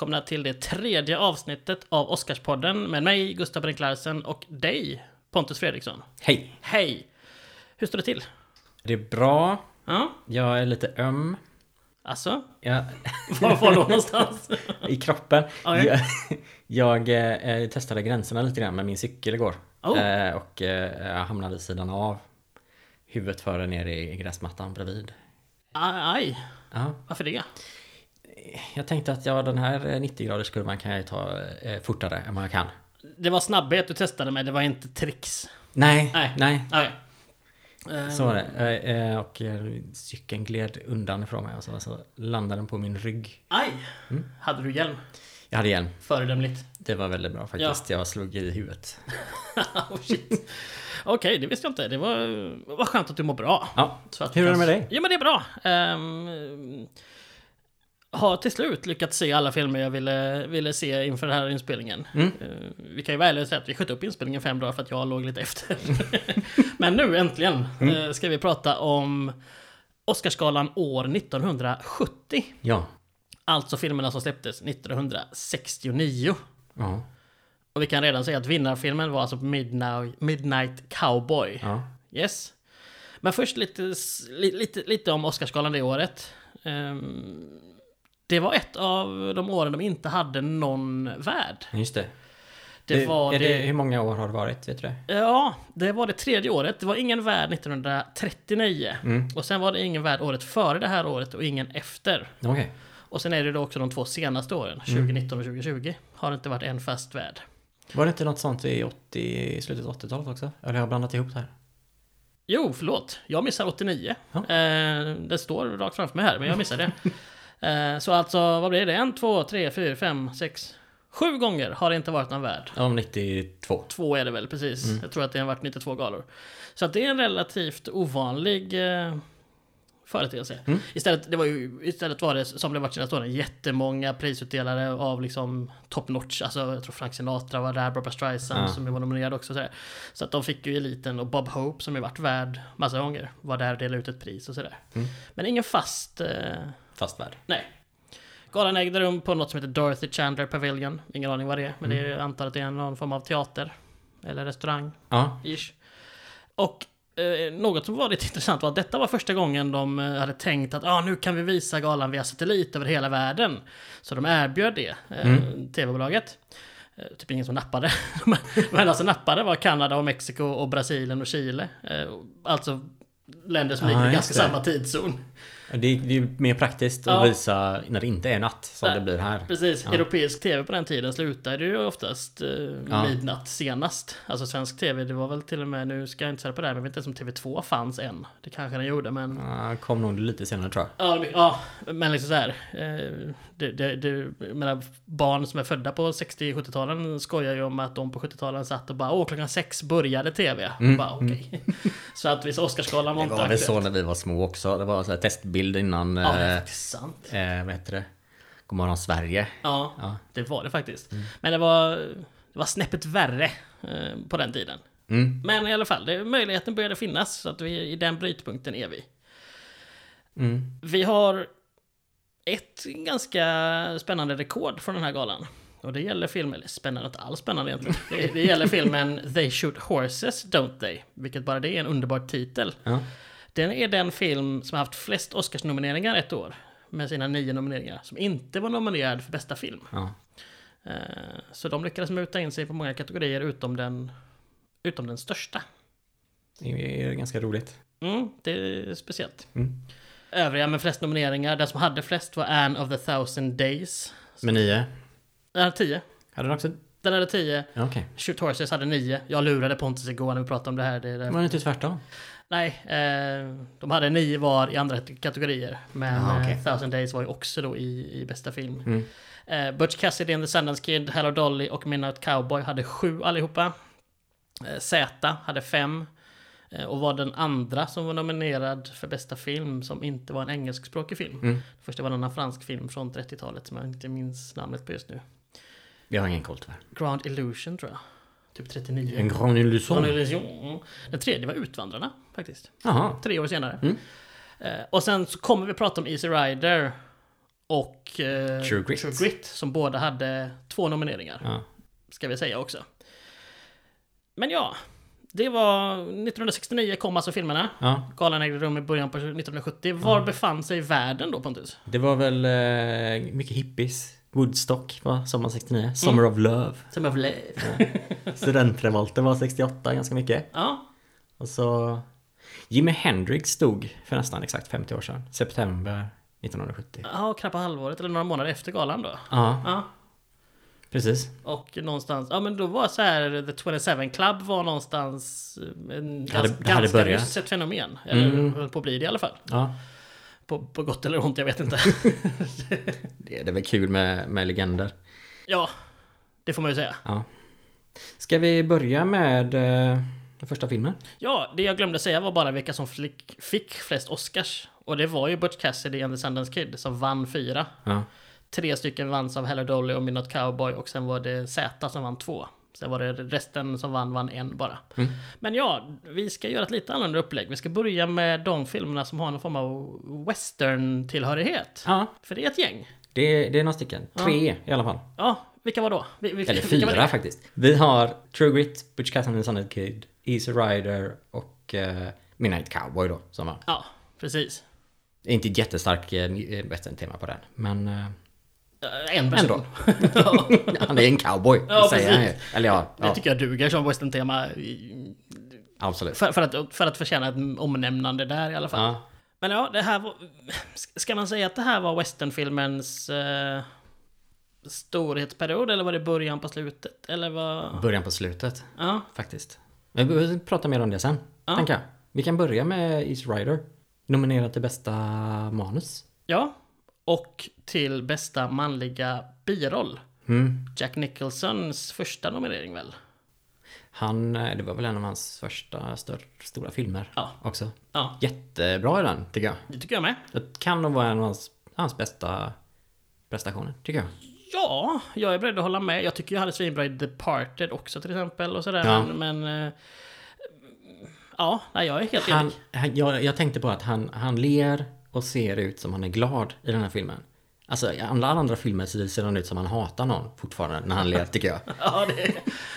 välkomna till det tredje avsnittet av Oscarspodden med mig, Gustav Brink Larsen och dig, Pontus Fredriksson. Hej! Hej! Hur står det till? Det är bra. Ja, Jag är lite öm. alltså? Jag, Var var då någonstans? I kroppen. Okej. Jag, jag eh, testade gränserna lite grann med min cykel igår. Oh. Eh, och eh, jag hamnade vid sidan av. Huvudet före ner i gräsmattan bredvid. Aj, aj. Ja. varför det? Jag tänkte att ja, den här 90-graders kurvan kan jag ta eh, fortare än vad jag kan. Det var snabbhet du testade med, det var inte tricks. Nej, Nej. nej. Nej. Eh, Så var det. Eh, eh, Och eh, cykeln gled undan ifrån mig och så, så landade den på min rygg. Aj! Mm. Hade du hjälm? Jag hade hjälm. Föredömligt. Det var väldigt bra faktiskt. Jag slog i huvudet. oh. Okej, det visste jag inte. Det var, var skönt att du mår bra. Ja. Hur är det med dig? Jo men det är bra. Ehm, har till slut lyckats se alla filmer jag ville, ville se inför den här inspelningen. Mm. Ehm, vi kan ju vara ärliga och säga att vi sköt upp inspelningen fem dagar för att jag låg lite efter. men nu äntligen Mm. eh, ska vi prata om Oscarsgalan år 1970. Ja. Alltså filmerna som släpptes 1969. Ja. Och vi kan redan säga att vinnarfilmen var alltså Midnight, Midnight Cowboy. Ja. Yes. Men först lite, li- lite, lite om Oscarsgalan det året. Ehm, det var ett av de åren de inte hade någon värd. Just det. Det var det, det, hur många år har det varit? Vet du det? Ja, det var det tredje året. Det var ingen värd 1939. Mm. Och sen var det ingen värd året före det här året och ingen efter. Okej. Och sen är det då också de två senaste åren, 2019 och 2020. Har det inte varit en fast värd. Var det inte något sånt i, 80, i slutet av 80-talet också? Eller har jag blandat ihop det här? Jo, förlåt. Jag missar 89. Ja. Eh, det står rakt framför mig här, men jag missar det. eh, så alltså, vad blir det? En, två, tre, fyra, fem, sex, sju gånger har det inte varit någon värd. Om 92. Två är det väl, precis. Mm. Jag tror att det har varit 92 galor. Så att det är en relativt ovanlig eh, företeelse. Mm. Istället, det var ju, istället var det, som det varit senaste åren, jättemånga prisutdelare av liksom top notch. Alltså, jag tror Frank Sinatra var där, Barbra Streisand Ja. som var nominerad också. Så, där. så att de fick ju eliten och Bob Hope som ju varit värd massa gånger. Var där och delade ut ett pris och sådär. Mm. Men ingen fast... Eh, Fast värld. nej. Galan ägde rum på något som heter Dorothy Chandler Pavilion. Ingen aning vad det är, men det är, jag antar att det är någon form av teater. Eller restaurang. Ja. Ish. Och eh, något som var lite intressant var att detta var första gången de eh, hade tänkt att ah, nu kan vi visa galan via satellit över hela världen. Så de erbjöd det, eh, tv-bolaget. Eh, typ ingen som nappade. Men alltså nappade var Kanada och Mexiko och Brasilien och Chile. Eh, alltså länder som Ah, ligger i ganska det. samma tidszon. Det är, det är mer praktiskt att Ja. visa när det inte är natt som Nej. det blir här. Precis, Ja. europeisk tv på den tiden slutade ju oftast eh, Ja. midnatt senast. Alltså svensk tv, det var väl till och med, nu ska jag inte säga på det här, men jag vet inte ens om TV2 fanns än. Det kanske den gjorde, men... Ja, kom nog lite senare tror jag. Ja men liksom så här. Eh, det, det, det, menar, barn som är födda på 60-70-talen skojar ju om att de på 70-talen satt och bara åh, klockan sex började tv. Mm, Bara okej. så att vissa Oscarsgalan var Det inte var väl så när vi var små också. Det var så här testbild innan, Ja, det är eh, faktiskt sant. eh, vad heter det? Godmorgon Sverige. Ja, Ja. det var det faktiskt. Men det var, det var snäppet värre eh, på den tiden. Mm. Men i alla fall, det, möjligheten började finnas. Så att vi, i den brytpunkten är vi. Mm. Vi har ett ganska spännande rekord från den här galan. Och det gäller filmen, eller spännande, inte alls spännande egentligen. Det, det gäller filmen They Shoot Horses, Don't They? Vilket bara det är en underbar titel. Ja. Den är den film som har haft flest Oscarsnomineringar ett år. Med sina nio nomineringar. Som inte var nominerad för bästa film. Ja. Eh, Så de lyckades muta in sig på många kategorier utom den, utom den största. Det är ganska roligt. Mm, det är speciellt. Mm. Övriga med flest nomineringar, den som hade flest var Anne of the thousand days. Men nio? Den hade 10. Hade den också? Den hade 10. Ja, Okej. Shoot Horses hade 9. Jag lurade Pontus igår när vi pratade om det här. Det det. Var det inte tvärtom? Nej, eh, de hade 9 var i andra kategorier. Men Aha, okej. eh, Thousand Days var ju också då i, i bästa film. Mm. Eh, Butch Cassidy and the Sundance Kid, Hello Dolly och Midnight Cowboy hade 7 allihopa. Eh, Z hade 5. Eh, och var den andra som var nominerad för bästa film som inte var en engelskspråkig film. Mm. Den första var en annan fransk film från 30-talet som jag inte minns namnet på just nu. Jag har ingen koll tyvärr. Grand Illusion tror jag. Typ 39. En Grand Illusion? Grand Illusion. Den tredje var Utvandrarna faktiskt. Jaha. Tre år senare. Mm. Eh, och sen så kommer vi prata om Easy Rider. och eh, True Grit. som båda hade två nomineringar. Ja. Ska vi säga också. Men ja, det var 1969 kom alltså filmerna. ja. Galan ägde rum i början på 1970. Var befann sig världen då Pontus? Det var väl eh, mycket hippies. Woodstock var sommar 69. Summer of Love. Som jag blev. Studentrevolten var 68 ganska mycket. Ja, Och så Jimi Hendrix stod för nästan exakt 50 år sedan. September 1970. ja knappt halvåret eller några månader efter galan då. Ja, Ja, precis. och någonstans, ja men då var så här The 27 Club var någonstans eh, en Det hade- ganska, det hade ganska börjat. fenomen. Eller Mm. höll på att bli det i alla fall. Ja, På, på gott eller ont, jag vet inte. det, det är väl kul med, med legender. ja, det får man ju säga. Ja. Ska vi börja med eh, den första filmen? Ja, det jag glömde säga var bara vilka som fick, fick flest Oscars. Och det var ju Butch Cassidy and the Sundance Kid som vann fyra. Ja. Tre stycken vanns av Hello Dolly och Midnight Cowboy och sen var det Z som vann två. Sen var det resten som vann, vann en bara. Mm. Men ja, vi ska göra ett lite annorlunda upplägg. Vi ska börja med de filmerna som har någon form av western-tillhörighet. ja, För det är ett gäng. det, det är några stycken. Tre i alla fall. Ja, vilka var då? Vi- Vilka, Eller var fyra det? faktiskt. Vi har True Grit, Butch Cassidy and the Sundance Kid, Easy Rider och eh, Midnight Cowboy då. Som var. Ja, precis. Inte ett jättestark eh, western-tema på den. Men eh, Eh, En person. ändå. han är en cowboy. Ja, säger han ju. Eller ja, Det ja tycker jag duger som western-tema. absolut. För, för, att, för att förtjäna ett omnämnande där i alla fall. Ja. Men ja, det här var... Ska man säga att det här var westernfilmens eh, storhetsperiod? Eller var det början på slutet? Eller vad? Början på slutet Ja, faktiskt. Men vi behöver prata mer om det sen. Ja. Tänker jag. Vi kan börja med Easy Rider. Nominerad till bästa manus. ja. Och till bästa manliga biroll. Mm. Jack Nicholsons första nominering väl? Han, eh, det var väl en av hans första större, stora filmer Ja. också. Ja, Jättebra i den, tycker jag. det tycker jag med. Det kan nog vara en av hans, hans bästa prestationer, tycker jag. Ja, jag är beredd att hålla med. Jag tycker jag hade svinbra i Departed också till exempel och sådär. Ja. Men, men eh, ja, nej, jag är helt Han, enig. han, jag, jag tänkte på att han, han ler och ser ut som han är glad i den här filmen. Alltså i alla andra filmer så ser han ut som han hatar någon fortfarande när han ler, tycker jag. Ja, det,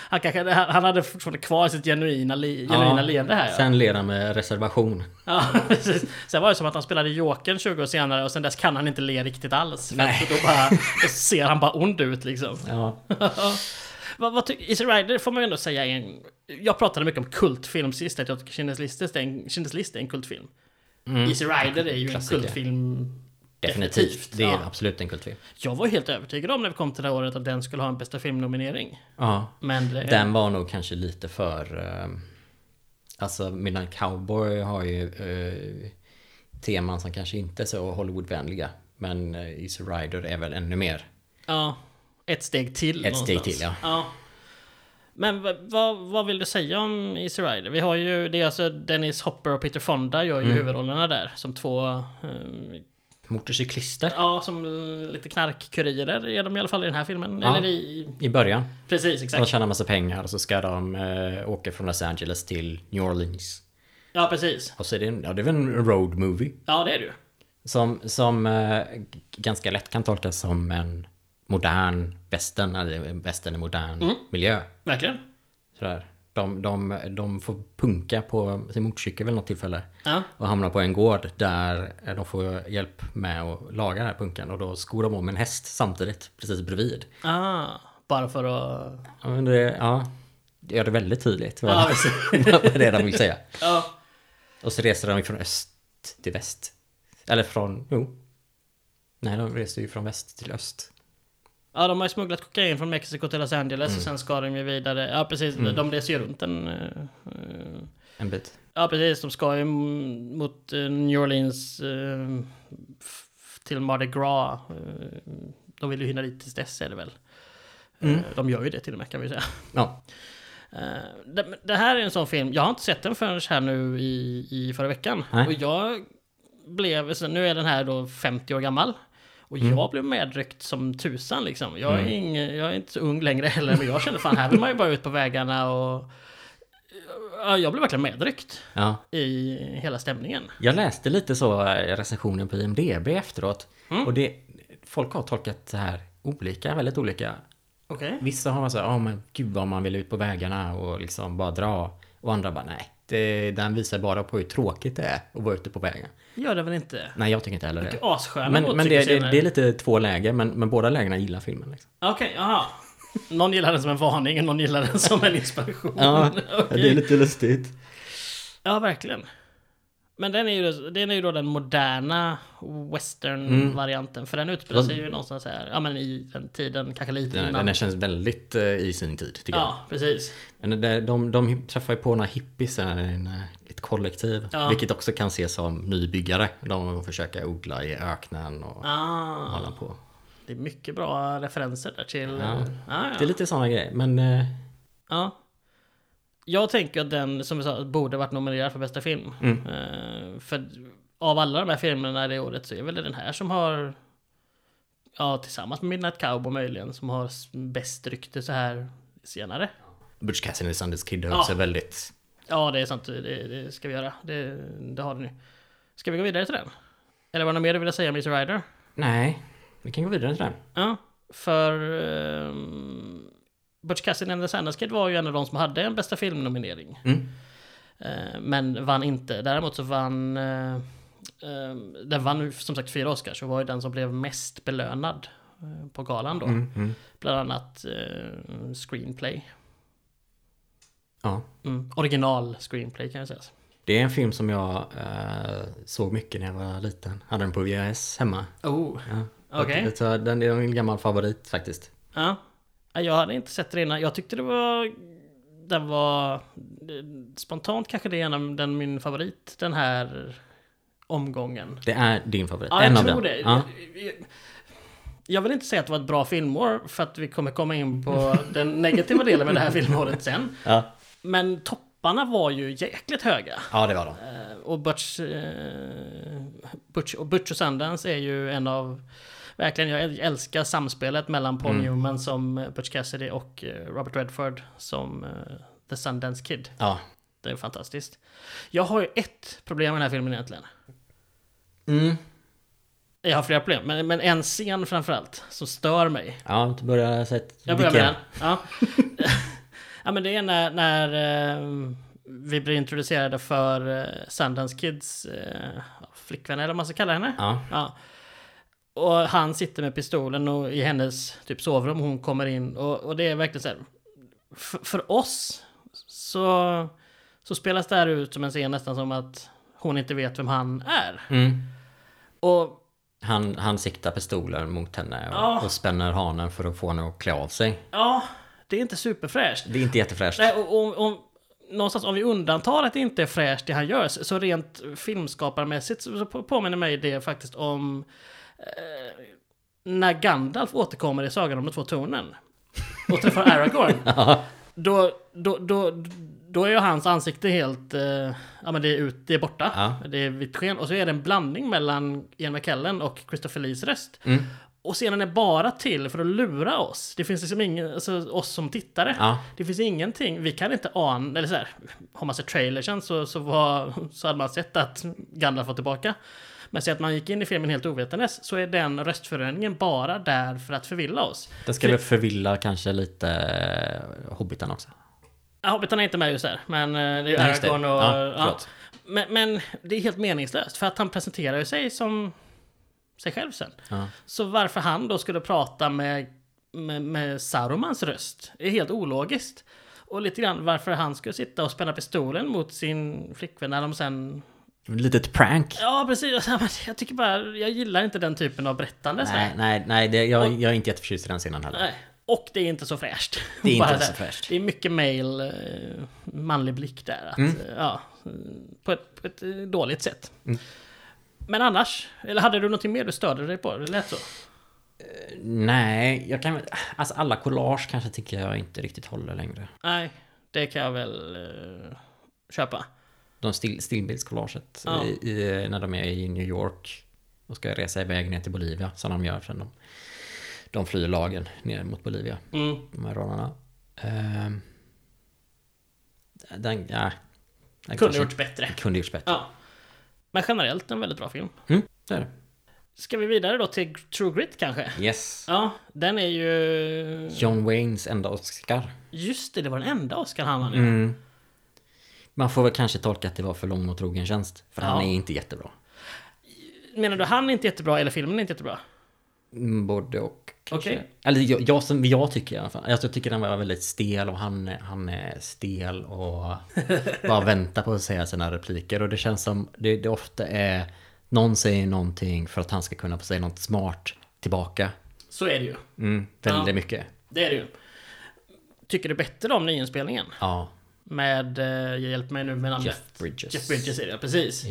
han, kanske, han hade fortfarande kvar sitt genuina, li, genuina leende här. Ja. Sen ler han med reservation. Ja, precis. Sen var det som att han spelade Jokern 20 år senare och sen dess kan han inte le riktigt alls. Nej. Då, bara, då ser han bara ond ut liksom. Ja. vad, vad Easy Rider får man ju ändå säga är en... Jag pratade mycket om kultfilm sist, att jag tycker Schindler's List är en, Schindler's En kultfilm. Easy Rider är ju en Klassiker. kultfilm Definitivt. Det är Ja. absolut en kultfilm. Jag var helt övertygad om när vi kom till det här året att den skulle ha en bästa filmnominering. Ja. Men det, Den var nog kanske lite för... Eh, alltså Midnight Cowboy har ju eh, teman som kanske inte är så Hollywoodvänliga. Men eh, Easy Rider är väl ännu mer. Ja, ett steg till. Ett steg någonstans. till, ja. Men vad, vad, vill du säga om Easy Rider? Vi har ju, det är alltså Dennis Hopper och Peter Fonda gör ju Mm. huvudrollerna där. Som två, eh, Motorcyklister ja som lite knarkkurirer är de i alla fall i den här filmen. Ja. Eller i, i början. precis, De exakt. tjänar massa pengar och så ska de eh, åka från Los Angeles till New Orleans. Ja, precis. Och så är det, en, ja, det är väl en road movie. Ja, det är det ju. Som, som eh, ganska lätt kan tolkas som en modern västern, eller västern i modern Mm. miljö. Verkligen. Sådär. De, de, de får punka på sin motorcykel vid något tillfälle. Ja. Och hamnar på en gård där de får hjälp med att laga den här punken. Och då skor de om en häst samtidigt, precis bredvid. Ah, bara för att... Ja, men det, ja, det gör det väldigt tydligt vad, Ja, vad det är de vill säga. Ja. Och så reser de från öst till väst. Eller från, jo. Nej, de reser ju från väst till öst. Ja, de har ju smugglat kokain från Mexiko till Los Angeles Mm. och sen ska de ju vidare. Ja, precis. De reser ju runt en... eh, En bit. Ja, precis. De ska ju mot eh, New Orleans f- till Mardi Gras. De vill ju hinna dit tills dess är det väl. Mm. De gör ju det till och med kan vi säga. Ja. Det, det här är en sån film, jag har inte sett den förrän här nu i, i förra veckan. Nej. Och jag blev, nu är den här då 50 år gammal. Och Mm. jag blev medryckt som tusan liksom. Jag är, ing, jag är inte så ung längre heller, men jag kände fan här vill man ju bara ut på vägarna och... Ja, jag blev verkligen medryckt ja. i hela stämningen. Jag läste lite så recensionen på IMDB efteråt. Mm. Och det, folk har tolkat det här olika, väldigt olika. Okej. Vissa har varit så här, ja men gud vad man vill ut på vägarna och liksom bara dra. Och andra bara, nej. Det, den visar bara på hur tråkigt det är att vara ute på vägen. Gör det väl inte? Nej, jag tycker inte heller det. Assköna Men, men det, det, det är lite två läger, men, men båda lägena gillar filmen. Liksom. Okej, jaha. Någon gillar den som en varning och någon gillar den som en inspiration. Ja, Okej. det är lite lustigt. Ja, verkligen. Men den är ju, den är ju då den moderna western-varianten. För den utspelar sig ju någonstans här, ja men i den tiden, kanske lite Den, innan. den känns väldigt eh, i sin tid, tycker jag. Ja, precis. Men det, de, de träffar ju på några hippies, en, eh, ett kollektiv. Ja. Vilket också kan ses som nybyggare. De försöker odla i öknen och Ah, hålla på. det är mycket bra referenser där till... Ja. Ja. Ja, Det är lite sådana grejer, men... eh, ja. Jag tänker att den, som vi sa, borde varit nominerad för bästa film. Mm. Eh, för av alla de här filmerna det året så är väl det den här som har... Ja, tillsammans med Midnight Cowboy möjligen, som har bäst rykte så här senare. Butch Cassidy och Sundance Kid har Ja. också väldigt... Ja, det är sant. Det, det ska vi göra. Det, det har den ju. Ska vi gå vidare till den? Eller var det något mer du ville säga om Easy Rider? Nej, vi kan gå vidare till den. Ja, för... Um, Butch Cassidy and the Sanders var ju en av de som hade en bästa filmnominering. Mm. Eh, men vann inte. Däremot så vann... Uh, den vann som sagt fyra Oscars och var ju den som blev mest belönad eh, på galan då. Mm, mm. Bland annat eh, screenplay. Ja. Mm. Original screenplay kan jag säga. Det är en film som jag eh, såg mycket när jag var liten. Hade den på VHS hemma. Oh, Ja. Okej. Så den är en gammal favorit faktiskt. Ja. Ja, Jag hade inte sett det innan. Jag tyckte det var... Den var... Spontant kanske det är en den, min favorit den här omgången. Det är din favorit. Ja, en jag av tror dem. det. Ja. Jag vill inte säga att det var ett bra filmår för att vi kommer komma in på den negativa delen med det här filmåret sen. Ja. Men topparna var ju jäkligt höga. ja, det var de. Eh, Och Butch, eh, Butch, och Butch och Sundance är ju en av Verkligen, jag älskar samspelet mellan Paul Mm. Newman som Butch Cassidy och eh, Robert Redford som eh, The Sundance Kid. Ja. Det är fantastiskt. Jag har ju ett problem med den här filmen egentligen. Mm. Jag har flera problem, men, men en scen framförallt som stör mig. Ja, du börjar säga Jag börjar med den. Ja. ja men det är när, när eh, vi blir introducerade för eh, Sundance Kids eh, flickvän eller vad man ska kalla henne. Ja. Ja. Och han sitter med pistolen och i hennes typ sovrum hon kommer in och, och det är verkligen så här. För, oss så, så spelas det här ut som en scen nästan som att hon inte vet vem han är. Mm. Och Han, han siktar pistolen mot henne och, Ja. och spänner hanen för att få henne att klä av sig. ja, det är inte superfräscht. Det är inte jättefräscht. Nej, och, och, och någonstans om vi undantar att det inte är fräscht det han gör så rent filmskaparmässigt så så påminner mig det faktiskt om när Gandalf återkommer i Sagan om de två tornen och träffar Aragorn. Då, då, då, då är ju hans ansikte helt, eh, ja men det är, ut, det är borta. Ja. Det är vitt sken. Och så är det en blandning mellan Ian McKellen och Christopher Lees röst. Mm. Och scenen är bara till för att lura oss. Det finns liksom ingen, alltså oss som tittare. Ja. Det finns ingenting, vi kan inte ana, eller så här, har man sett trailersen så, så, var, så hade man sett att Gandalf var tillbaka. Men säg att man gick in i filmen helt ovetandes så är den röstförändringen bara där för att förvilla oss. Den ska väl förvilla kanske lite eh, Hobbitan också. Ja, Hobbitarna är inte med just där, men eh, det är ju. Aragorn och... Ja, Ja, men, men det är helt meningslöst, för att han presenterar ju sig som sig själv sen. Ja. Så varför han då skulle prata med, med, med Sarumans röst är helt ologiskt. Och lite grann varför han skulle sitta och spänna pistolen mot sin flickvän när de sen... Litet prank. Ja, precis. Jag tycker bara, jag gillar inte den typen av berättande. Nej, nej, nej. Det, jag, jag är inte jätteförtjust i den scenen heller. Nej. Och det är inte så fräscht. Det är inte så fräscht. Det är mycket male, eh, manlig blick där. Att, Mm. eh, ja, på ett, på ett eh, dåligt sätt. Mm. Men annars, eller hade du någonting mer du störde dig på? Det lät så. Nej, jag kan Alltså alla collage kanske tycker jag inte riktigt håller längre. Nej, det kan jag väl eh, köpa. De still, stillbildskollaget Ja. i, i, när de är i New York och ska resa iväg ner till Bolivia som de gör sen de, de flyr lagen ner mot Bolivia. Mm. De här rånarna. Ehm, den, ja. Den Kunde gjorts bättre. Kunde gjorts bättre. Ja. Men generellt en väldigt bra film. Mm, det är det. Ska vi vidare då till True Grit kanske? Yes. Ja, den är ju... John Waynes enda Oscar. Just det, det var den enda Oscar han vann. Mm. Man får väl kanske tolka att det var för lång och trogen tjänst. För Ja. han är inte jättebra. Menar du han är inte jättebra eller filmen är inte jättebra? Mm, Både och. kanske. Okej. Eller jag, jag, som jag tycker i alla fall. Alltså, jag tycker den var väldigt stel och han, han är stel och bara väntar på att säga sina repliker. Och det känns som det, det ofta är någon säger någonting för att han ska kunna få säga något smart tillbaka. Så är det ju. Mm, väldigt Ja. mycket. Det är det ju. Tycker du bättre om nyinspelningen? Ja. Med, eh, hjälp mig nu med namnet. Jeff Bridges. Jeff Bridges är det, precis.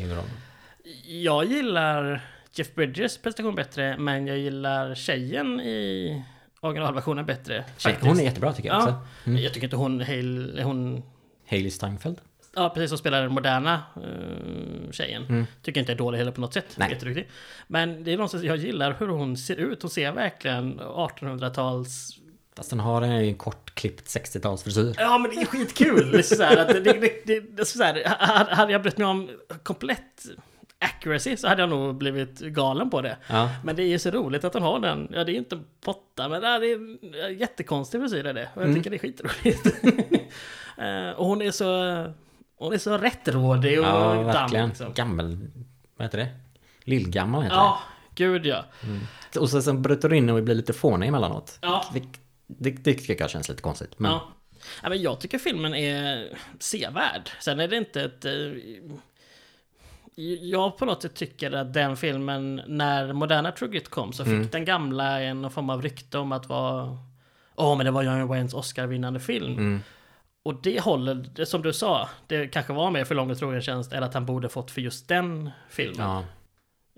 Jag gillar Jeff Bridges prestation bättre, men jag gillar tjejen i originalversionen bättre. faktiskt. Hon är jättebra tycker jag också. Ja, jag tycker inte hon, Hale, hon Hailey Steinfeld. Ja, precis som spelar den moderna uh, tjejen. Tycker inte är dålig heller på något sätt. Nej. Jätteduktig. Men det är någonstans jag gillar hur hon ser ut. Hon ser verkligen 1800-tals... Fast den har en ju kortklippt 60-talsfrisyr. Ja men det är skitkul! Det är så här, att det, det, det, det, det är så här, hade jag brytt mig om komplett accuracy så hade jag nog blivit galen på det. Ja. Men det är ju så roligt att hon har den. Ja, det är inte en potta, men det är en jättekonstig frisyr är det. Och jag tycker det är skitroligt. Eh, och hon är så... Hon är så rättrådig och Ja, damm, verkligen. liksom. Gammel... Vad heter det? Lillgammal heter Ja, gud ja. det. Och så sen bryter du in och blir lite fånig emellanåt. Ja. Det, det, det tycker jag känns lite konstigt. Men Ja. ja. men jag tycker filmen är sevärd. Sen är det inte ett... eh, Jag på något sätt tycker att den filmen, när moderna True Grit kom, så fick Mm. den gamla en form av rykte om att vara... Åh, men det var John Waynes Oscar-vinnande film. Mm. Och det håller, det som du sa, det kanske var mer för lång och trogen tjänst, eller att han borde fått för just den filmen, ja.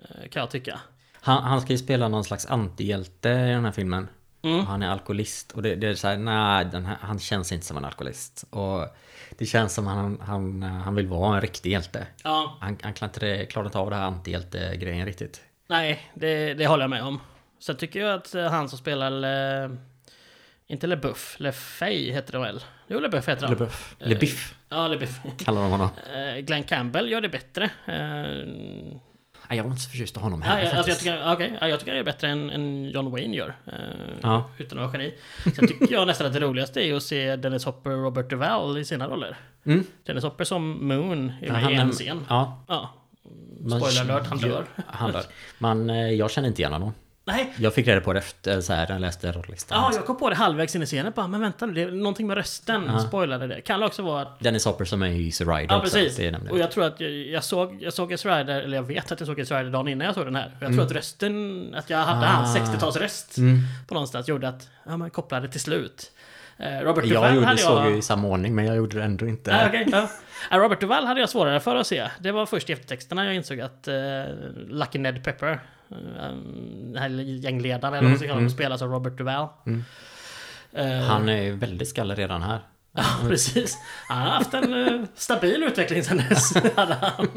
eh, kan jag tycka. han, han ska ju spela någon slags antihjälte i den här filmen. Mm. Han är alkoholist. Och det, det är så här, nej, den här, han känns inte som en alkoholist. Och det känns som han, han, han vill vara en riktig hjälte. Ja, Han, han klarar inte, det- klarar inte av det här antihjälte-grejen riktigt. Nej, det, det håller jag med om. Sen tycker jag att eh, han som spelar... Le, inte LeBuff, LeFay heter det väl? Jo, LeBuff heter han. LeBuff. LeBiff Ja, LeBuff. kallar de honom. Eh, Glenn Campbell gör det bättre. Jag var inte så förtjust i honom ja, heller jag, alltså jag, tycker, ja, jag tycker det är bättre än, än John Wayne gör. Eh, Ja. Utan att vara geni. Sen tycker jag nästan att det roligaste är att se Dennis Hopper och Robert Duvall i sina roller. Mm. Dennis Hopper som Moon Ja, i är- en scen. Ja, Ja. Man- Spoiler alert, han dör. Han dör. Men eh, jag känner inte igen honom. Nej, Jag fick reda på det efter så här, jag läste rollistan. Ja, jag kom på det halvvägs in i scenen. Bara, men vänta nu, det är någonting med rösten. Ja. Spoilade det. Kan det också vara. Dennis Hopper som är i Easy Rider Ja, också, precis. Och jag tror att jag, jag såg, jag såg Easy Rider, eller jag vet att jag såg Easy Rider dagen innan jag såg den här. Jag tror att rösten, att jag hade Ah. hans 60-talsröst Mm. på någonstans gjorde att, ja men kopplade till slut. Eh, Robert Jag Duvall gjorde, hade såg jag... ju i samma ordning, men jag gjorde det ändå inte. Ah, okej, ja. Ah, Robert Duvall hade jag svårare för att se. Det var först i eftertexterna jag insåg att uh, Lucky Ned Pepper, den här gängledaren eller vad man kalla honom, spelas av Robert Duvall. Eh, Han är ju väldigt skallig redan här. Ja, precis. Han har haft en eh, stabil utveckling sen dess. hade han.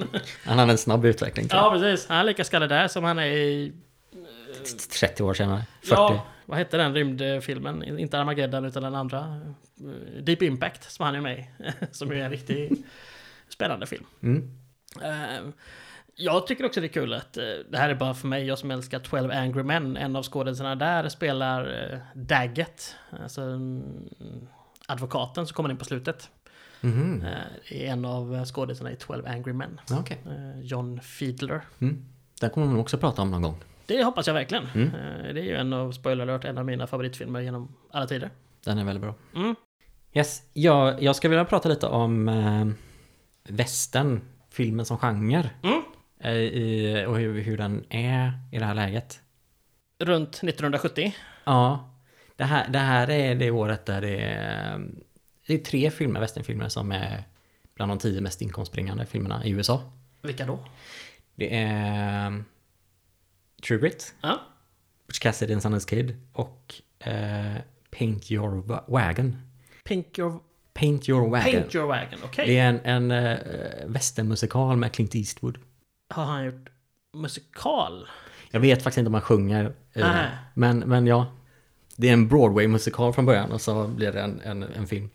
Han hade en snabb utveckling. Ja, precis. Han är lika skallig där som han är i... jag. 30 år senare. 40. Ja, vad hette den rymdfilmen? Inte Armageddon utan den andra. eh, Deep Impact som han är med i. Som ju är en riktigt spännande film. Mm. Eh, Jag tycker också det är kul att, eh, det här är bara för mig, jag som älskar 12 Angry Men, en av skådespelarna där spelar eh, Daggett, alltså mm, advokaten som kommer in på slutet. Är en av skådespelarna i 12 Angry Men. Eh, John Fiedler. Mm. Den kommer man också prata om någon gång. Det hoppas jag verkligen. Mm. Det är ju en av, spoiler alert, en av mina favoritfilmer genom alla tider. Den är väldigt bra. Mm. Yes, jag, jag ska vilja prata lite om eh, västern, filmen som genre. Mm. Eh, i, och hur, hur den är i det här läget. Runt 1970. Ja, det här, det här är det året där det är, det är tre filmer, westernfilmer som är bland de tio mest inkomstbringande filmerna i USA. Vilka då? Det är um, True Grit, Ja. Butch Cassidy and Sundance Kid och eh, Paint Your Wa- Wagon. Pink Your, Paint Your Wagon. Paint Your Wagon, okej. Det är en, en uh, westernmusikal med Clint Eastwood. Har han gjort musikal? Jag vet faktiskt inte om han sjunger. eh, men, men ja. Det är en Broadway-musikal från början och så blir det en, en, en film.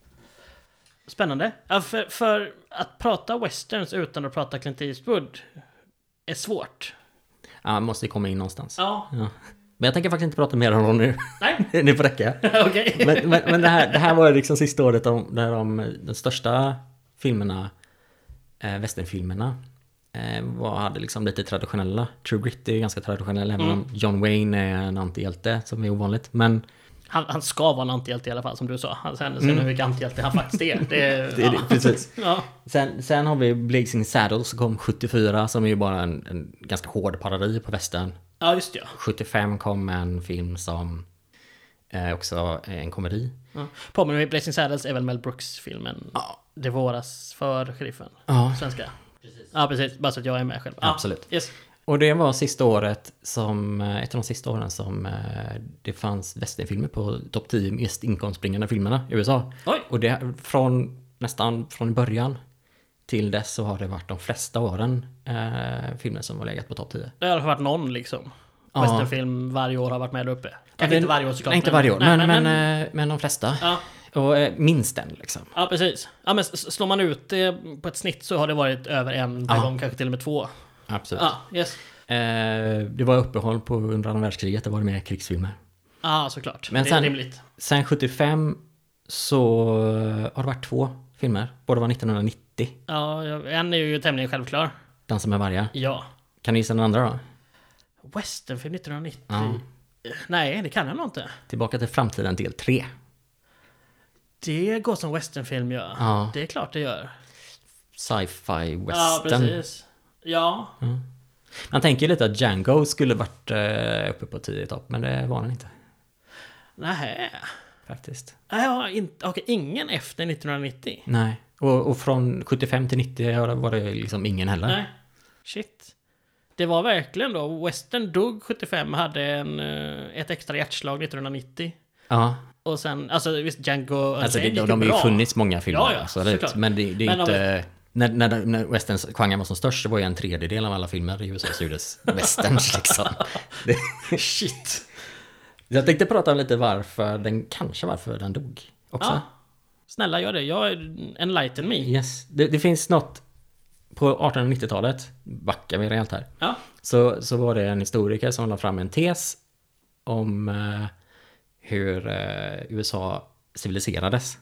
Spännande. Ja, för, för att prata westerns utan att prata Clint Eastwood är svårt. Ja, man måste komma in någonstans. Ja. Ja. Men jag tänker faktiskt inte prata mer om dem nu. Nej, det får räcka. okej. Men, men, men det, här, det här var liksom sista året om, där de, de största filmerna, eh, westernfilmerna, var, hade liksom lite traditionella. True Grit är ju ganska traditionell, även om John Wayne är en antihjälte, som är ovanligt. Men Han, han ska vara en antihjälte i alla fall, som du sa. Sen, sen hur mycket antihjälte han faktiskt är. Det, det ja. det, precis. Ja. Sen, sen har vi Blazing Saddles som kom 74, som är ju bara en, en ganska hård parodi på västern. ja, just det. Ja. 75 kom en film som eh, också är en komedi. Ja. Påminner mig, Blazing Saddles är väl Mel Brooks-filmen Ja. Det våras för sheriffen. Ja. Svenska. Ja, precis. Bara så att jag är med själv. Ja. Absolut. Yes. Och det var sista året som, eh, ett av de sista åren som eh, det fanns westernfilmer på topp 10 mest inkomstbringande filmerna i USA. Oj. Och det från nästan från början till dess så har det varit de flesta åren eh, filmer som har legat på topp 10. Det har varit någon liksom. Ja. Westernfilm varje år har varit med där uppe. Ja, Kanske det- inte varje år såklart. Nej, inte varje år, Nej, men, men, eh, men de flesta. ja. Och eh, minst en liksom. ja, precis. Ja, men slår man ut det på ett snitt så har det varit över en Ja. gång, kanske till och med två. Absolut. Ja, yes. Eh, det var uppehåll på under andra världskriget, det var det mer krigsfilmer. Ja, såklart. Men det sen- är rimligt. Sen 75 så har det varit två filmer. Båda var 1990. Ja, en är ju tämligen självklar. Dansa med vargar. Ja. Kan du gissa den andra då? Westernfilm 1990? Ja. Nej, det kan jag nog inte. Tillbaka till framtiden del 3. Det går som westernfilm gör. Ja. Det är klart det gör. Sci-fi Ja, western. precis. Ja, Man tänker ju lite att Django skulle varit eh, uppe på 10 i topp, men det var den inte. nej. Faktiskt. Har inte, okej, ingen efter 1990. Nej. Och, och från 75 till 90 var det liksom ingen heller. Nej. Shit. Det var verkligen då, Western dog 75, hade en, eh, ett extra hjärtslag 1990. Ja. Och sen, alltså visst Django Alltså det, de, de har ju funnits många filmer. Ja, ja, absolut. såklart. Men det, det är Men om- inte... När, när, när westerns genren var som störst, det var ju en tredjedel av alla filmer i USA som gjordes westerns liksom. Det, Shit. jag tänkte prata om lite varför den, kanske varför den dog också. Ja. Snälla gör det, jag enlighten me. Yes. Det, det finns något på 1890-talet, backar vi rejält här, Ja. så, så var det en historiker som la fram en tes om eh, hur eh, USA civiliserades.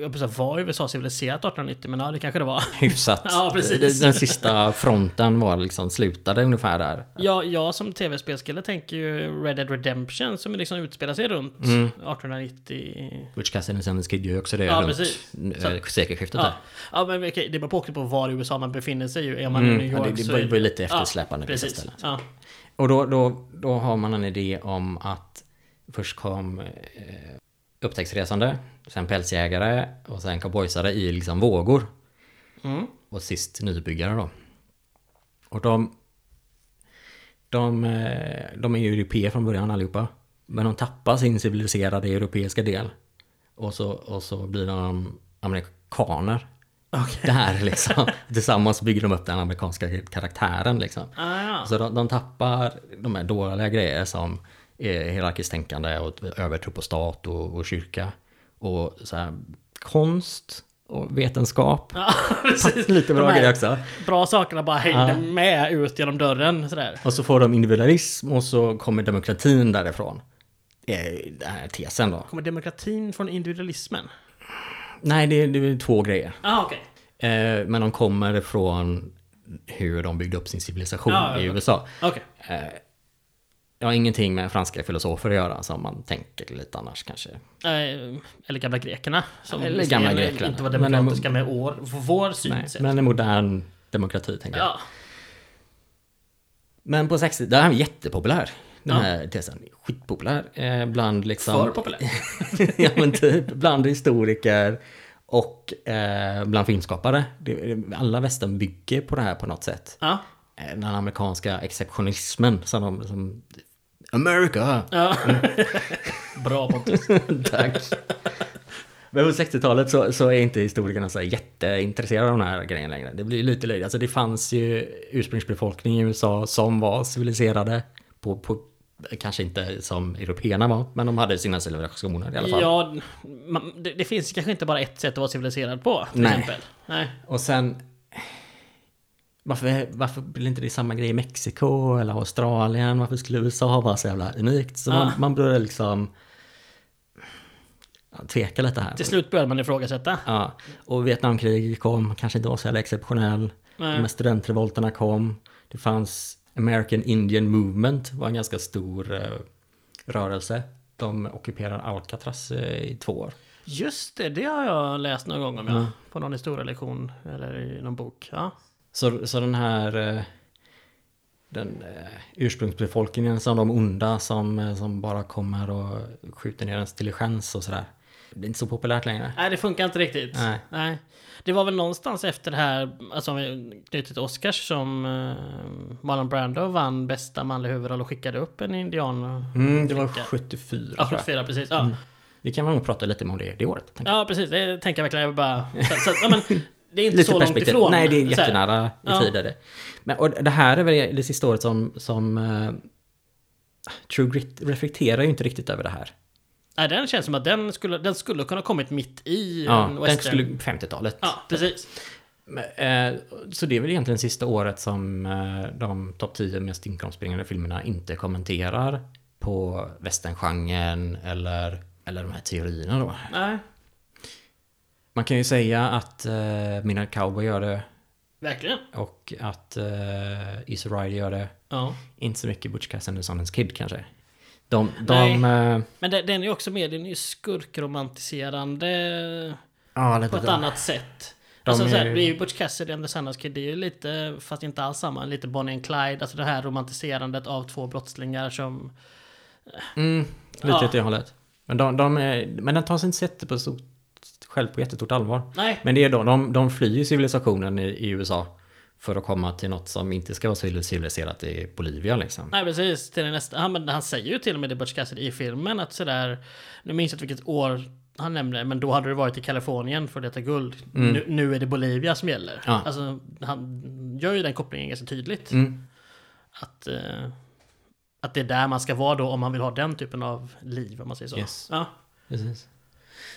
Jag precis, var USA civiliserat 1890? Men ja, det kanske det var. Hyfsat. Ja, precis. Den, sista fronten var liksom slutade ungefär där. Ja, jag som tv-spelskille tänker ju Red Dead Redemption som liksom utspelar sig runt Mm. 1890. Which Castle and Sanders Kid gör ju också det Ja, runt precis. eh, sekelskiftet Ja, där. ja men okej, det beror på på var i USA man befinner sig. ju. Är man i Mm, New ja, York det, så det är var ju lite eftersläpande på vissa Precis. Ja. Och då, då, då har man en idé om att först kom eh, upptäcktsresande, sen pälsjägare och sen cowboysare i liksom vågor. Mm. Och sist nybyggare då. Och de, de, eh, de är ju europeer från början allihopa. Men de tappar sin civiliserade europeiska del. Och så, och så blir de amerikaner. Okej. Det här liksom. Tillsammans bygger de upp den amerikanska karaktären liksom. Ah, ja. Så de, de tappar de här dåliga grejer som är hierarkiskt tänkande och övertro på stat och, och kyrka. Och så här, konst och vetenskap. Ja, precis. Lite bra grejer också. Bra sakerna bara hängde Ja. med ut genom dörren sådär. Och så får de individualism och så kommer demokratin därifrån. Eh, Den här tesen då. Kommer demokratin från individualismen? Nej, det, är- det är två grejer. Ah, okej. Eh, Men de kommer från hur de byggde upp sin civilisation ja, i. USA. Okej. Jag har ingenting med franska filosofer att göra som man tänker lite annars kanske. Eh, Eller gamla grekerna. Som Eller gamla Grekland. inte var Men- demokratiska med år, vår synsätt. men en modern demokrati tänker jag. Ja. Men på 60 den här är jättepopulär. Den Ja. här tesen. Skitpopulär. Eh, bland liksom... För populär. ja men typ. Bland historiker och eh, bland filmskapare. Alla västern bygger på det här på något sätt. Ja. Den amerikanska exceptionismen som de... Som, America! ja. Bra Pontus. Tack. Men på 60-talet så, så är inte historikerna så jätteintresserade av de här grejerna längre. Det blir lite löjligt. Alltså det fanns ju ursprungsbefolkning i USA som var civiliserade. På, på, kanske inte som européerna var, men de hade sina civilisationer i alla fall. Ja, man, det, det finns kanske inte bara ett sätt att vara civiliserad på. Till Nej. exempel. Nej. Och sen... Varför, varför blir inte det samma grej i Mexiko eller Australien? Varför skulle USA vara så jävla unikt? Så Ja. man, man börjar liksom ja, tveka lite här. Till slut började man ifrågasätta. Ja, och Vietnamkriget kom, kanske inte var så jävla exceptionell. De Nej. här studentrevolterna kom. Det fanns American Indian Movement, var en ganska stor eh, rörelse. De ockuperade Alcatraz eh, i två år. Just det, det har jag läst någon gång om ja. Mm. På någon historielektion eller i någon bok. Ja. Så, så den här eh, den eh, ursprungsbefolkningen som de onda som, eh, som bara kommer och skjuter ner ens diligens och sådär. Det är inte så populärt längre. Nej, det funkar inte riktigt. Nej. Det var väl någonstans efter det här, alltså om vi knyter till Oscars, som Marlon Brando vann bästa manliga huvudroll och skickade upp en indian. Mm, det var Flicka. 74 Ja, tror jag. 74 precis. Ja. Mm. Vi kan nog prata lite om det det året. ja, precis. Det tänker jag verkligen. Jag bara... Så, så, ja, men, det är inte Lite så långt ifrån. Nej, det är jättenära i Ja. tid. är det. Men, och det här är väl det sista året som, som eh, True Grit reflekterar ju inte riktigt över det här. Nej, den känns som att den skulle, den skulle kunna kommit mitt i Ja, en den skulle 50-talet. Ja, precis. Men, eh, Så det är väl egentligen sista året som eh, de topp 10 mest inkomstbringande filmerna inte kommenterar på westerngenren eller, eller de här teorierna då. Nej, Man kan ju säga att eh, Midnight Cowboy gör det verkligen. och att eh, Easy Rider gör det. Ja. Inte så mycket Butch Cassidy and the Sundance Kid kanske. De, de eh, Men den, den är också mer, den är ju skurkromantiserande ja, lite på ett då. annat sätt. De alltså, är- så här, det är ju Butch Cassidy and the Sundance Kid, det är ju lite, fast inte alls samma, lite Bonnie and Clyde, alltså det här romantiserandet av två brottslingar som... Mm, lite Ja. åt det hållet. Men, de, de är, men den tar sig inte jätte på stort, själv på jättestort allvar. Nej, Men det är då, de, de flyr civilisationen i, i USA för att komma till något som inte ska vara civiliserat i Bolivia liksom. nej precis. Till nästa, han, han säger ju till och med det Butch Cassidy i filmen att sådär, nu minns jag inte vilket år han nämnde, men då hade det varit i Kalifornien för att leta guld. Mm. Nu, nu är det Bolivia som gäller. Ja. Alltså, han gör ju den kopplingen ganska tydligt. Mm. Att, eh, att det är där man ska vara då om man vill ha den typen av liv, om man säger så. Yes. Ja. Precis.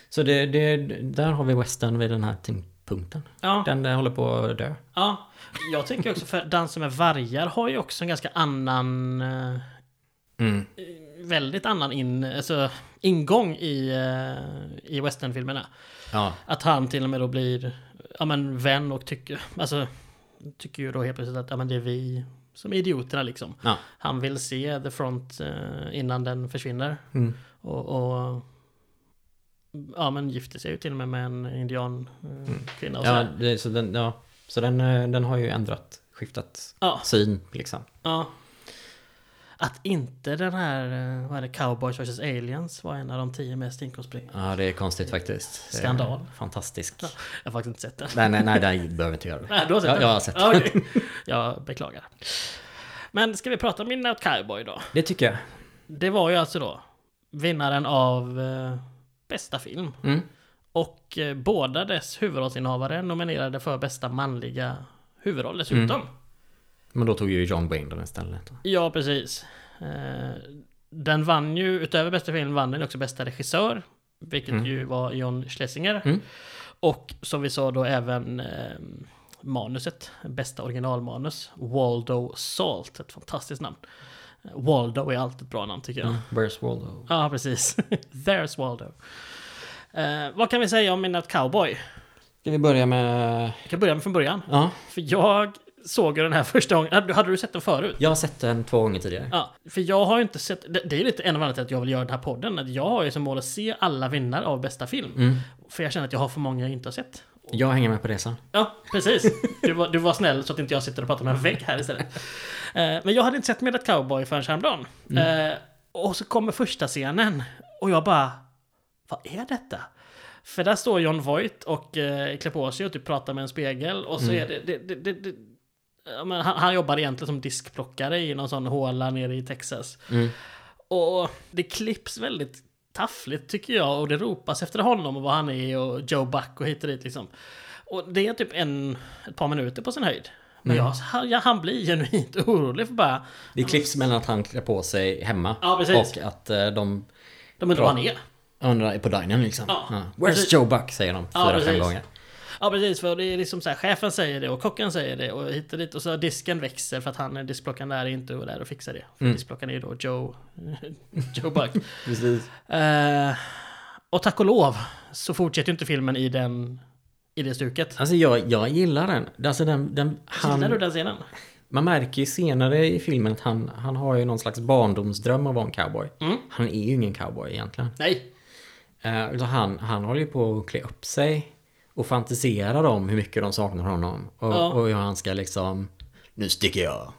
Så det, det, där har vi western vid den här tyngdpunkten. Ja. Den där håller på att dö. ja. Jag tänker också för Dansen med vargar har ju också en ganska annan eh, Mm. väldigt annan in, alltså, ingång i, eh, i westernfilmerna. Ja, Att han till och med då blir ja, men, vän och tycker, alltså, tycker ju då helt plötsligt att ja, men det är vi som är idioterna liksom. ja. Han vill se The Front eh, innan den försvinner. Mm. Och, och ja men gifter sig ju till och med med en indian eh, kvinna och ja, sådär. det, så den, ja. Så den, eh, den har ju ändrat, skiftat Ja, syn liksom. ja. Att inte den här, eh, vad är det, Cowboys vs Aliens var en av de tio mest inkomstbringande. Ja, det är konstigt faktiskt. Det är Skandal. Fantastisk. Jag har faktiskt inte sett den. Nej, nej, nej, det behöver inte göra det. Nej, du har sett Ja, den? jag har sett Ja, okej. Jag beklagar. Men ska vi prata om Midnight Cowboy då? Det tycker jag. Det var ju alltså då vinnaren av eh, bästa film. Mm. Och eh, båda dess huvudrollsinnehavare nominerade för bästa manliga huvudroll dessutom. Mm. Men då tog ju John Wayne den istället. Ja, precis. Eh, den vann ju, utöver bästa film, vann den också bästa regissör. Vilket Mm. ju var John Schlesinger. Mm. Och som vi sa då även eh, manuset, bästa originalmanus. Waldo Salt, ett fantastiskt namn. Waldo är alltid ett bra namn tycker jag. Mm. Where's Waldo? Ja, precis. There's Waldo. Eh, vad kan vi säga om Midnight Cowboy? Ska vi börja med... Vi kan börja med från början. Ja, För jag såg ju den här första gången. Hade du sett den förut? jag har sett den två gånger tidigare. Ja, för jag har ju inte sett... Det, det är lite en av anledningarna till att jag vill göra den här podden. Att jag har ju som mål att se alla vinnare av bästa film. Mm. För jag känner att jag har för många jag inte har sett. Jag hänger med på resan. Ja, precis. Du var, du var snäll så att inte jag sitter och pratar med en vägg här istället. Eh, men jag hade inte sett Midnight Cowboy förrän häromdagen. Eh, och så kommer första scenen. Och jag bara... Vad är detta? För där står John Voight och eh, klär på sig och typ pratar med en spegel. Och så är det... det, det, det, det han, han jobbar egentligen som diskplockare i någon sån håla nere i Texas. Mm. Och det klipps väldigt taffligt tycker jag. Och det ropas efter honom och vad han är och Joe Buck och hit och dit liksom. Och det är typ en, ett par minuter på sin höjd. Men Mm. jag, han, ja, han blir genuint orolig för bara... Det klipps mellan att han klär på sig hemma Ja, och att eh, de De undrar var han är. undrar på dinern liksom. Ja, Where's precis. Joe Buck? säger de Ja, fyra, fem precis. gånger. Ja precis, för det är liksom så här, chefen säger det och kocken säger det och hit och dit och så disken växer för att han, diskplockaren är inte och där och fixar det. För Mm. diskplockaren är ju då Joe, Joe Buck. Precis. Eh, och tack och lov så fortsätter ju inte filmen i den i det stuket. Alltså jag, jag gillar den. Alltså den, den Gillar du han, den scenen? man märker ju senare i filmen att han, han har ju någon slags barndomsdröm av att vara en cowboy. Mm. Han är ju ingen cowboy egentligen. Nej. Uh, utan han, han håller ju på att klä upp sig och fantiserar om hur mycket de saknar honom. Och, Ja. och hur han ska liksom, nu sticker jag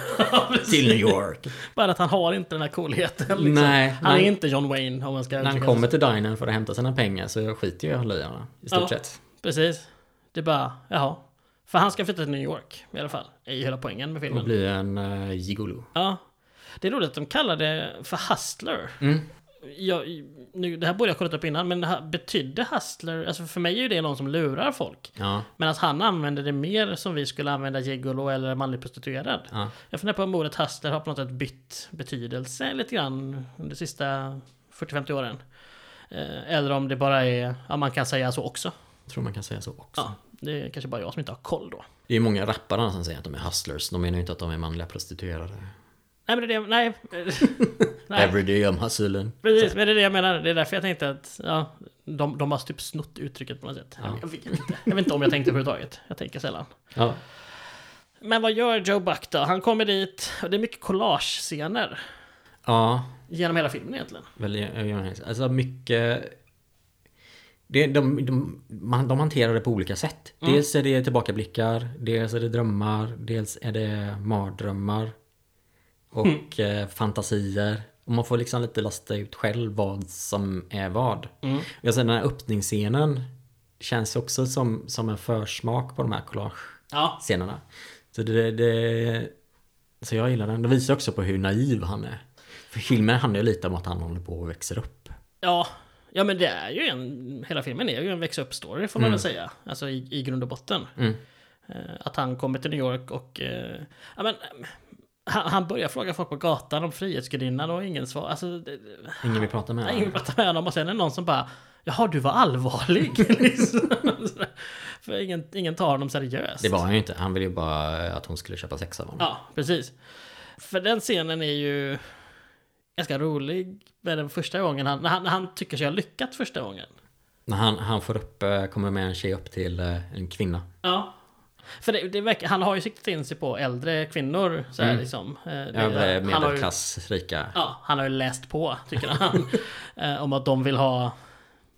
till New York. Bara att han har inte den här coolheten. Liksom. Nej, han är men- inte John Wayne om man ska När han kommer till dinern för att hämta sina pengar så skiter ju alla i honom i stort Ja. sett. Precis. Det är bara, jaha. För han ska flytta till New York i alla fall. är ju hela poängen med Och filmen. blir en uh, gigolo. Ja. Det är roligt att de kallar det för hustler. Mm. Jag, nu, det här borde jag kollat upp innan, men här, betydde hustler, alltså för mig är ju det någon som lurar folk. Ja, Men att han använder det mer som vi skulle använda gigolo eller manlig prostituerad. ja. Jag funderar på om ordet hustler har på något sätt bytt betydelse lite grann under de sista 40-50 åren. Eh, Eller om det bara är, ja man kan säga så också. Jag tror man kan säga så också. Ja, det är kanske bara jag som inte har koll då. Det är många rappare som säger att de är hustlers. De menar ju inte att de är manliga prostituerade. Nej men det är det, nej. nej. Everyday I'm hustling. Precis, men det är det jag menar. Det är därför jag tänkte att ja, de, de har typ snott uttrycket på något sätt. Ja. Jag, vet inte. jag vet inte om jag tänkte överhuvudtaget. Jag tänker sällan. Ja. Men vad gör Joe Buck då? Han kommer dit och det är mycket collage-scener. Ja, Genom hela filmen egentligen. väl, alltså mycket... Det, de, de, man, de hanterar det på olika sätt. Mm. Dels är det tillbakablickar, dels är det drömmar, dels är det mardrömmar. Och Mm. eh, fantasier. Och man får liksom lite lasta ut själv vad som är vad. Mm. Jag säger den här öppningsscenen känns också som, som en försmak på de här collage-scenerna. Ja, Så det, det... Så jag gillar den. Det visar också på hur naiv han är. För filmen handlar ju lite om att han håller på och växer upp. ja. Ja men det är ju en, hela filmen är ju en växa upp story får man väl säga. Alltså i, i grund och botten. Mm. Eh, Att han kommer till New York och... eh, Ja men... Han, han börjar fråga folk på gatan om Frihetsgudinnan och ingen svar. Alltså... det- Ingen vill prata med honom. ingen pratar med honom och sen är det någon som bara Jaha, du var allvarlig? liksom. För ingen, ingen tar honom seriöst. Det var han ju inte. Han ville ju bara att hon skulle köpa sex av honom. Ja, precis. För den scenen är ju ganska rolig med den första gången han, han, han tycker sig ha lyckats första gången. När han, han får upp, eh, kommer med en tjej upp till eh, en kvinna. Ja. För det, det verkar, han har ju siktat in sig på äldre kvinnor så här Mm. liksom. Eh, det- Ja, han har ju- medelklass, rika Ja, han har ju läst på, tycker han. eh, om att de vill ha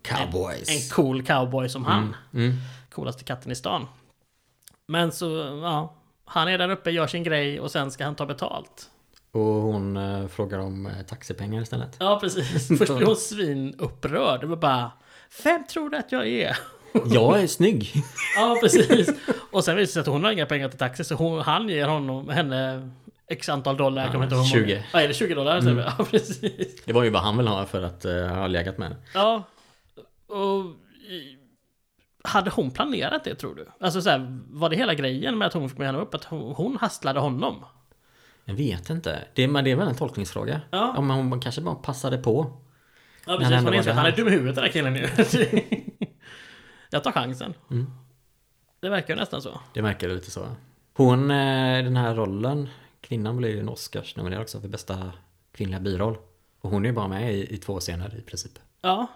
cowboys. en cool cowboy som han. Mm. Coolaste katten i stan. Men så, ja. Han är där uppe, gör sin grej och sen ska han ta betalt. Och hon eh, frågar om eh, taxipengar istället. Ja, precis. Först blir hon svinupprörd. Det var bara Vem tror du att jag är? Jag är snygg! Ja, precis. Och sen visar det sig att hon har inga pengar till taxi så hon, han ger honom, henne X antal dollar. jag kommer inte ihåg hur många. 20. Ja, är det 20 dollar? Mm. Ja, precis. Det var ju vad han vill ha för att uh, ha legat med henne. Ja. Och... Hade hon planerat det tror du? Alltså så här, var det hela grejen med att hon fick med henne upp? Att hon, hon hasslade honom? Jag vet inte. Det, men det är väl en tolkningsfråga. Ja. Om hon kanske bara passade på. Ja precis, hon inser att han är dum i huvudet den här killen nu. Jag tar chansen. Mm. Det verkar nästan så. Det verkar lite så. Hon, eh, den här rollen, kvinnan blir ju en Oscars nominerad också för bästa kvinnliga biroll. Och hon är ju bara med i, i två scener i princip. Ja,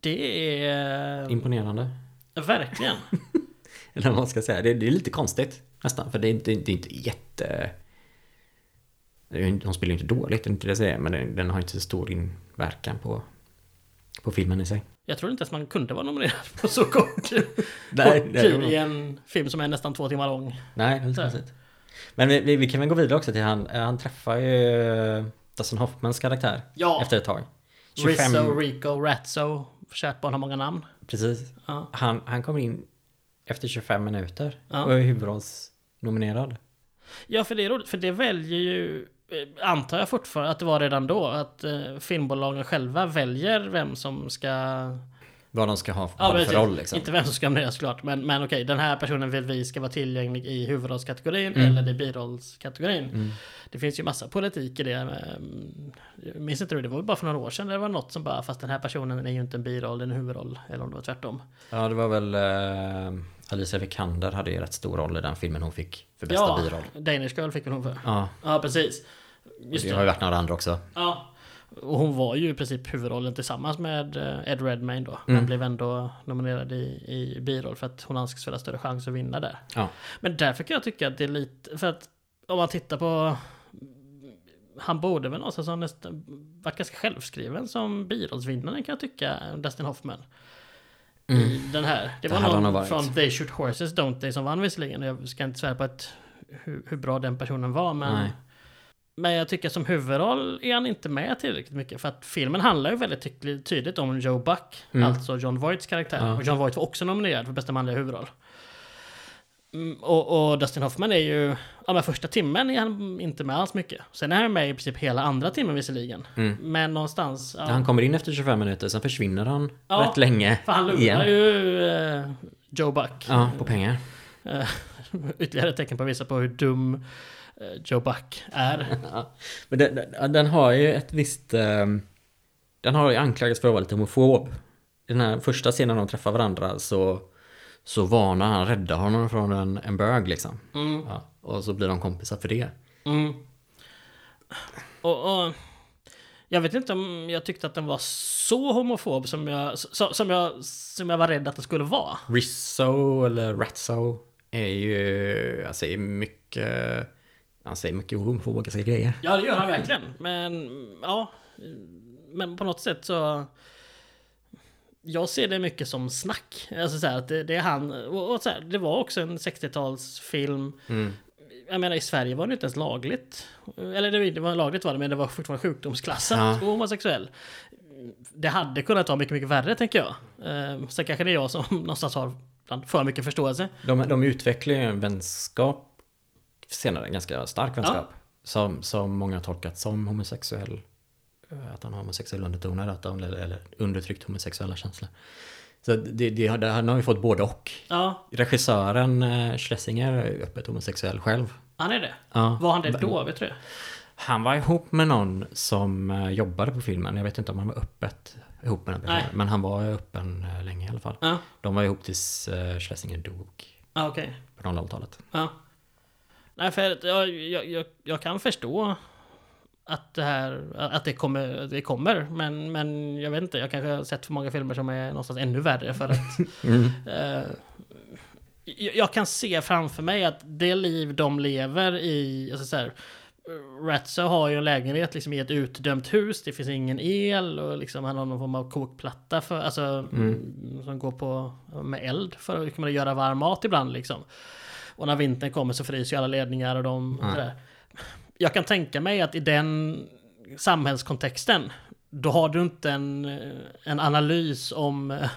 det är... Imponerande. Verkligen. Eller vad man ska säga. Det, det är lite konstigt nästan. För det är inte, det är inte jätte... Hon spelar ju inte dåligt, det är inte det jag säger. Men den, den har inte så stor inverkan på, på filmen i sig. Jag tror inte ens man kunde vara nominerad på så kort Nej, kort nej, tid i en film som är nästan två timmar lång. Nej, Så. konstigt. Men vi, vi, vi kan väl gå vidare också till han. eh, Han träffar ju eh, Dustin Hoffmans karaktär. Ja. Efter ett tag. Rizzo, Rico, Ratso. Kärt barn har många namn. Precis. Ja. Han, han kommer in efter 25 minuter Ja. och är huvudrollsnominerad. Ja, för det är roligt. För det väljer ju... Eh, antar jag fortfarande att det var redan då. Att eh, filmbolagen själva väljer vem som ska vad de ska ha Ja, ha för roll liksom. Inte vem som ska nomineras såklart. Men, men okej, den här personen vill vi ska vara tillgänglig i huvudrollskategorin Mm. eller i birollskategorin. Det finns ju massa politik i det. Jag minns inte hur det var bara för några år sedan. Det var något som bara, fast den här personen är ju inte en biroll, det är en huvudroll. Eller om det var tvärtom. Ja, det var väl eh, Alicia Vikander hade ju rätt stor roll i den filmen hon fick för bästa ja, biroll. Danish Girl fick väl hon för. Ja, Ja, precis. Just det har ju varit några andra också. Ja. Och hon var ju i princip huvudrollen tillsammans med eh, Ed Redmayne då. Mm. Men blev ändå nominerad i, i biroll för att hon väl ha större chans att vinna där. Ja. Men därför kan jag tycka att det är lite, för att om man tittar på han borde väl någonstans ha nästan varit ganska självskriven som birollsvinnaren kan jag tycka, Dustin Hoffman. I den här. Det Det var någon varit. från They Shoot Horses Don't They som vann visserligen. Jag ska inte svära på att, hur, hur bra den personen var men Nej. Men jag tycker som huvudroll är han inte med tillräckligt mycket. För att filmen handlar ju väldigt tydligt- tydligt om Joe Buck. Mm. Alltså John Voights karaktär. Ja. Och John Voight var också nominerad för bästa manliga huvudroll. Mm, och, och Dustin Hoffman är ju... Ja men första timmen är han inte med alls mycket. Sen är han med i princip hela andra timmen visserligen. Mm. Men någonstans... Ja, Han kommer in efter 25 minuter, sen försvinner han Ja, rätt länge för han lurar ju eh, Joe Buck. Ja, på pengar. Eh, Ytterligare ett tecken på att visa på hur dum Joe Buck är. Ja. Men den, den, den har ju ett visst... ehm, den har ju anklagats för att vara lite homofob. I den här första scenen de träffar varandra så, så varnar han, räddar honom från en, en bög liksom. Mm. Ja, och så blir de kompisar för det. Mm. Och, och jag vet inte om jag tyckte att den var så homofob som jag, så, som jag, som jag var rädd att den skulle vara. Rizzo eller Ratso är ju... Han säger mycket... Han säger mycket homofobiska grejer. Ja, det gör han verkligen. Men ja, men på något sätt så... Jag ser det mycket som snack. Alltså så här, att det, det är han. Och, och så här, det var också en 60-talsfilm. Mm. Jag menar i Sverige var det inte ens lagligt. Eller det, det var lagligt var det, men det var fortfarande sjukdomsklassat Ja. och homosexuell. Det hade kunnat vara mycket, mycket värre tänker jag. Eh, sen kanske det är jag som någonstans har för mycket förståelse. De, de utvecklar ju en vänskap senare, en ganska stark vänskap. Som, som många har tolkat som homosexuell. eh, Att han har homosexuella undertoner, att eller, eller undertryckt homosexuella känslor. Så det, det, han har ju fått både och. Ja, Regissören eh, Schlesinger är öppet homosexuell själv. han är det. Ja. Var han det då? Vet du det? Han var ihop med någon som eh, jobbade på filmen. Jag vet inte om han var öppet ihop med den personen. Nej. Men han var öppen länge i alla fall. Ja, De var ihop tills Schlesinger dog ah, okej. på 00-talet. Ja. Nej, för jag, jag, jag, jag kan förstå att det här, att det kommer, det kommer. Men, men jag vet inte, jag kanske har sett för många filmer som är någonstans ännu värre för att Mm. eh, jag, jag kan se framför mig att det liv de lever i, alltså så här, Ratso har ju en lägenhet liksom i ett utdömt hus, det finns ingen el och liksom han har någon form av kokplatta för, alltså, som går på med eld för att kunna göra varm mat ibland liksom. Och när vintern kommer så fryser ju alla ledningar och de... Ja. Sådär. Jag kan tänka mig att i den samhällskontexten då har du inte en, en analys om eh,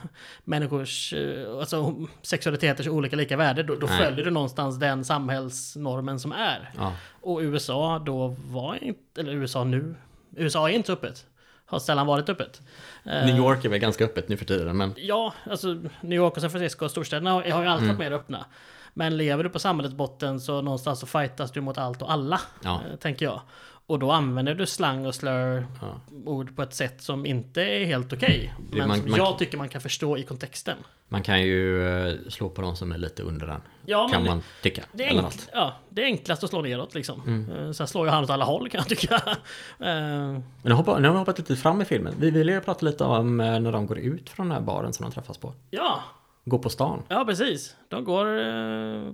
människors eh, alltså, sexualiteters olika lika värde. Då, då följer du någonstans den samhällsnormen som är. Ja. Och USA då var inte, eller USA nu, USA är inte öppet. Har sällan varit öppet. Eh, New York är väl ganska öppet nu för tiden, men Ja, alltså New York och San Francisco och storstäderna har, har ju alltid Mm. varit mer öppna. Men lever du på samhällets botten så någonstans så fightas du mot allt och alla. Ja. eh, Tänker jag. Och då använder du slang och slur Ja. ord på ett sätt som inte är helt okej. Det- men man- som man- jag tycker man kan förstå i kontexten. man kan ju eh, slå på de som är lite under den. Ja, kan man tycka. det, är eller enk- något. ja, det är enklast att slå neråt liksom. Mm. Eh, Sen slår ju han åt alla håll kan jag tycka. Men nu, hoppar, nu har vi hoppat lite fram i filmen. Vi vill ju prata lite om när de går ut från den här baren som de träffas på. ja, Går på stan. ja precis. De går... eh,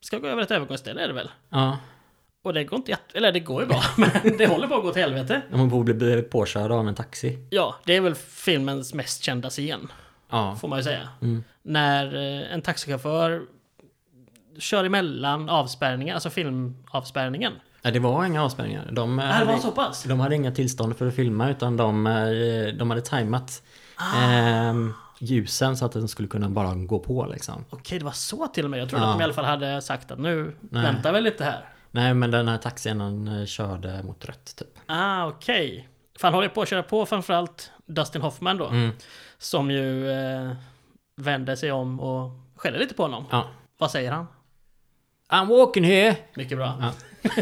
Ska gå över ett övergångsställe är det väl? Ja. Och det går inte jätte... Eller det går ju bra, men det håller på att gå till helvete. De borde bli påkörda av en taxi. Ja, det är väl filmens mest kända scen, Ja. får man ju säga. Mm. När eh, en taxichaufför kör emellan avspärrningar, alltså filmavspärrningen. Nej, det var inga avspärrningar. De, eh, Det här var hade, så pass? de hade inga tillstånd för att filma utan de, eh, de hade tajmat ehm, ljusen så att den skulle kunna bara gå på liksom. Okej, det var så till och med. Jag trodde Ja. att de i alla fall hade sagt att nu Nej. väntar vi lite här. Nej, men den här taxin den eh, körde mot rött typ. Ah, okej. För han håller på att köra på framförallt Dustin Hoffman då. Mm. Som ju eh, vänder sig om och skäller lite på honom. Ja. Vad säger han? I'm walking here! Mycket bra. Ja.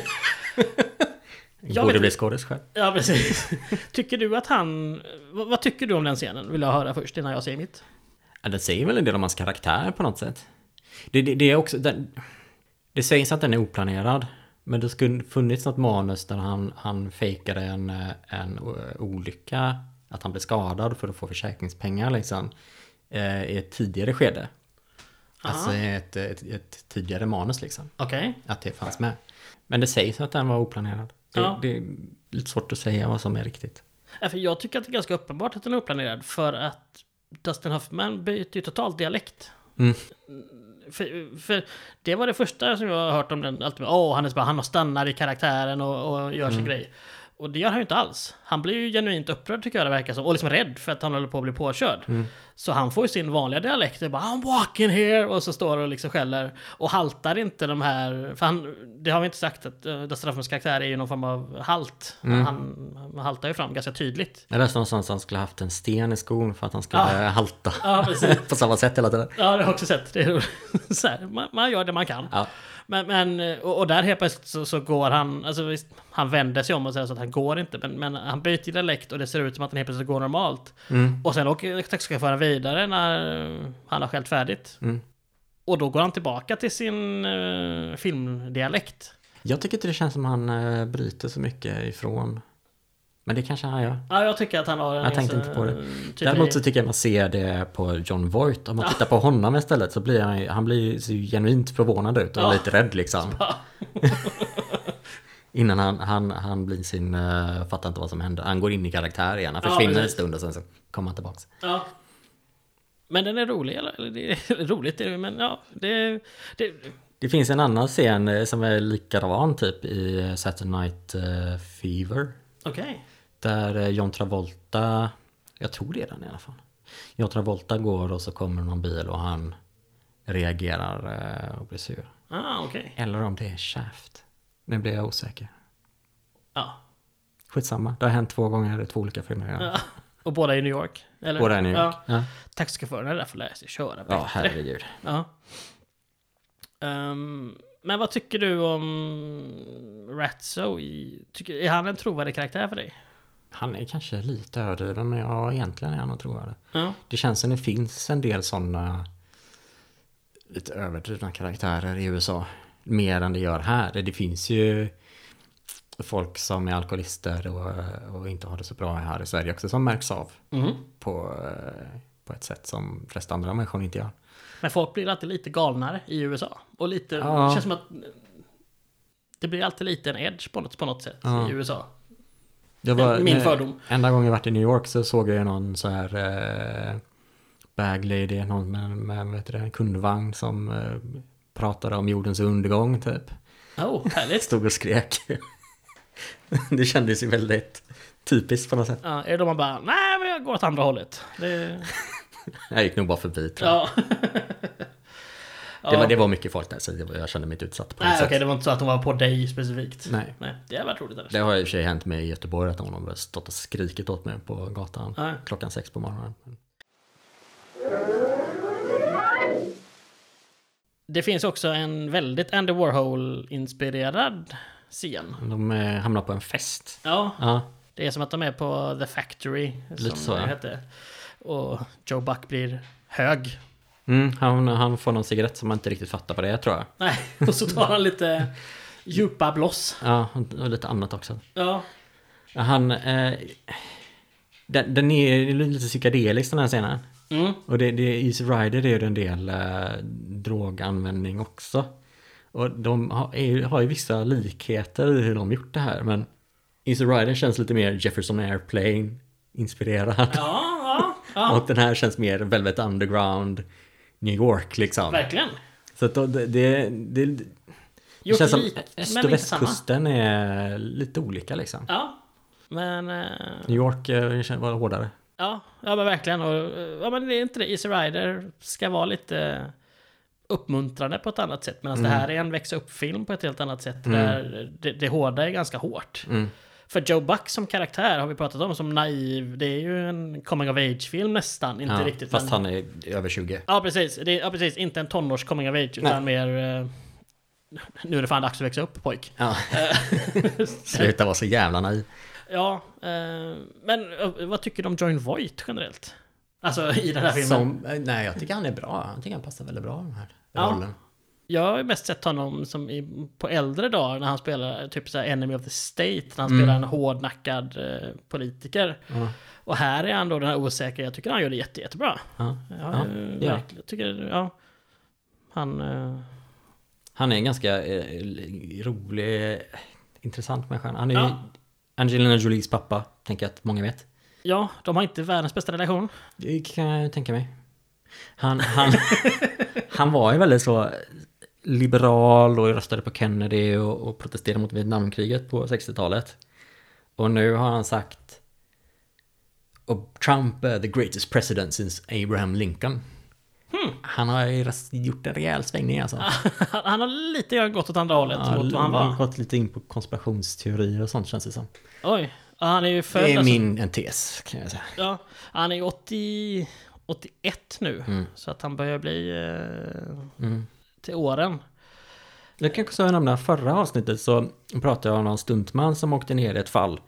Jag Borde vet- bli skådis själv. Ja, precis. tycker du att han... Vad, vad tycker du om den scenen? Vill jag höra först innan jag säger mitt. Ja, det säger väl en del om hans karaktär på något sätt. Det, det, det är också... Den, det sägs att den är oplanerad. Men det skulle funnits något manus där han, han fejkade en, en olycka. Att han blev skadad för att få försäkringspengar liksom. eh, I ett tidigare skede. Alltså i ett, ett, ett tidigare manus liksom. Okej. Att det fanns med. Men det sägs att den var oplanerad. Det, Ja. det är lite svårt att säga vad som är riktigt. Jag tycker att det är ganska uppenbart att den är oplanerad. För att Dustin Hoffman byter ju totalt dialekt. Mm. För, för det var det första som jag har hört om den. Alltid åh, han är bra, han stannar i karaktären och, och gör Mm. sin grej. Och det gör han ju inte alls. Han blir ju genuint upprörd tycker jag det verkar som. Och liksom rädd för att han håller på att bli påkörd. Mm. Så han får ju sin vanliga dialekt. Det bara I'm walking here. Och så står och liksom skäller. Och haltar inte de här... För han, det har vi inte sagt att uh, Dustin Hoffmans karaktär är ju någon form av halt. Mm. Han, han haltar ju fram ganska tydligt. Jag läste någonstans att han skulle haft en sten i skon för att han skulle Ja. halta. Ja, på samma sätt hela tiden. Ja, det har jag också sett. Det är så här, man, man gör det man kan. Ja. Men, men och, och där helt plötsligt så, så går han, alltså visst, han vänder sig om och säger så att han går inte, men, men han byter dialekt och det ser ut som att han helt plötsligt går normalt. Mm. Och sen åker taxichauffören vidare när han har skällt färdigt. Mm. Och då går han tillbaka till sin uh, filmdialekt. Jag tycker inte det känns som han eh, bryter så mycket ifrån. Men det kanske han gör. Ja, jag tycker att han har en Jag tänkte inte på det. tydlig- Däremot så tycker jag man ser det på John Voight. Om man tittar på honom istället så blir han, han blir, ju genuint förvånad ut och Ja. lite rädd liksom. Ja. Innan han, han, han blir sin, uh, fattar inte vad som händer. Han går in i karaktär igen. Han Ja, försvinner en precis. stund och sen så kommer han tillbaks. Ja. Men den är rolig, eller? det är roligt, är det, men ja, det, det... Det finns en annan scen eh, som är likadan typ i Saturday Night eh, Fever. Okej. Där eh, John Travolta, jag tror det är den i alla fall. John Travolta går och så kommer någon bil och han reagerar eh, och blir sur. Ah, okej. Eller om det är Shaft. Nu blir jag osäker. Ja. Skitsamma, det har hänt två gånger i två olika filmer. Ja. Och båda i New York? Eller? Båda är New York. Ja. Ja, Taxichauffören är där för att lära sig köra bättre. ja herregud. Ja. Ehm, men vad tycker du om Ratso? I, tycker, är han en trovärdig karaktär för dig? Han är kanske lite överdriven men ja, egentligen är han nog trovärdig. Ja. Det känns som det finns en del sådana lite överdrivna karaktärer i USA. Mer än det gör här. Det finns ju folk som är alkoholister och, och inte har det så bra här i Sverige också som märks av Mhm. på, på ett sätt som flesta andra människor inte gör. Men folk blir alltid lite galnare i USA. Och lite, Ja. det känns som att det blir alltid lite en edge på något, på något sätt Ja. i USA. Det var, Min när- fördom. Enda gången jag varit i New York så såg jag någon så här eh, bag lady, någon med, med heter det, en kundvagn som eh, pratade om jordens undergång typ. Oh, härligt. Stod och skrek. det kändes ju väldigt typiskt på något sätt. Ja, är det då man bara, nej men jag går åt andra hållet. Det, Jag gick nog bara förbi tror jag. ja. Det, var, det var mycket folk där så det jag kände mig inte utsatt på något Nej okej, det var inte så att de var på dig specifikt. Nej. Nej, det hade varit roligt annars. Det har i och för sig hänt mig i Göteborg att någon har stått och skrikit åt mig på gatan Ja. klockan sex på morgonen. Det finns också en väldigt Andy Warhol-inspirerad scen. De eh, hamnar på en fest. Ja, Ja, det är som att de är på The Factory, Lite som så, det ja. hette. Och Joe Buck blir hög. Mm, han, han får någon cigarett som man inte riktigt fattar på det tror jag. Nej, och så tar han lite djupa bloss. Ja, och lite annat också. Ja, Han... Eh, den, den är lite psykedelisk den här scenen. mm. Och det, det, Easy Rider är det en del eh, droganvändning också. Och de har, är, har ju vissa likheter i hur de gjort det här. Men Easy Rider känns lite mer Jefferson Airplane inspirerad. ja, ja, ja. Och den här känns mer Velvet Underground New York liksom. verkligen. Så att då, det, det, det, det känns som lite, öst och västkusten är lite olika liksom. Ja, men... eh, New York eh, var hårdare. Ja, ja men verkligen. Och, ja, men det är inte det. Easy Rider ska vara lite uppmuntrande på ett annat sätt. Medan det här är en växa upp-film på ett helt annat sätt. Mm. Där det, det hårda är ganska hårt. Mm. För Joe Buck som karaktär har vi pratat om som naiv. Det är ju en coming of age-film nästan. Inte Ja, riktigt. fast men- han är över 20. Ja precis, det är, ja, precis. Inte en tonårs coming of age utan mer... eh, nu är det fan dags att växa upp pojk. Ja. Sluta vara så jävla naiv. Ja, eh, men eh, vad tycker du om Join Voight generellt? Alltså i den här filmen. Som, eh, nej, jag tycker han är bra. Jag tycker han passar väldigt bra i den här Ja. rollen. Jag har ju mest sett honom som i, på äldre dagar när han spelar typ så här Enemy of the State. När han Mm. spelar en hårdnackad eh, politiker. Ja. Och här är han då den här osäkra. Jag tycker han gör det jätte, jättebra. Ja. Ja, Ja, verkligen. tycker, ja. Han... Eh, Han är en ganska eh, rolig, intressant människa. Han är ju Ja. Angelina Jolies pappa, tänker jag att många vet. ja, de har inte världens bästa relation. Det kan jag tänka mig. Han, han, han var ju väldigt så liberal och röstade på Kennedy och, och protesterade mot Vietnamkriget på 60-talet. Och nu har han sagt och Trump är the greatest president since Abraham Lincoln. Han har ju gjort en rejäl svängning alltså. Han, har lite grann gått åt andra hållet mot vad han var. gått lite in på konspirationsteorier och sånt känns det som. Oj. Ja, han är ju född... Det är alltså- min en tes kan jag säga. Ja, han är ju 80, 81 nu. Mm. Så att han börjar bli eh, Mm. Till åren. Jag kan också nämna förra avsnittet så pratade jag om någon stuntman som åkte ner i ett fall.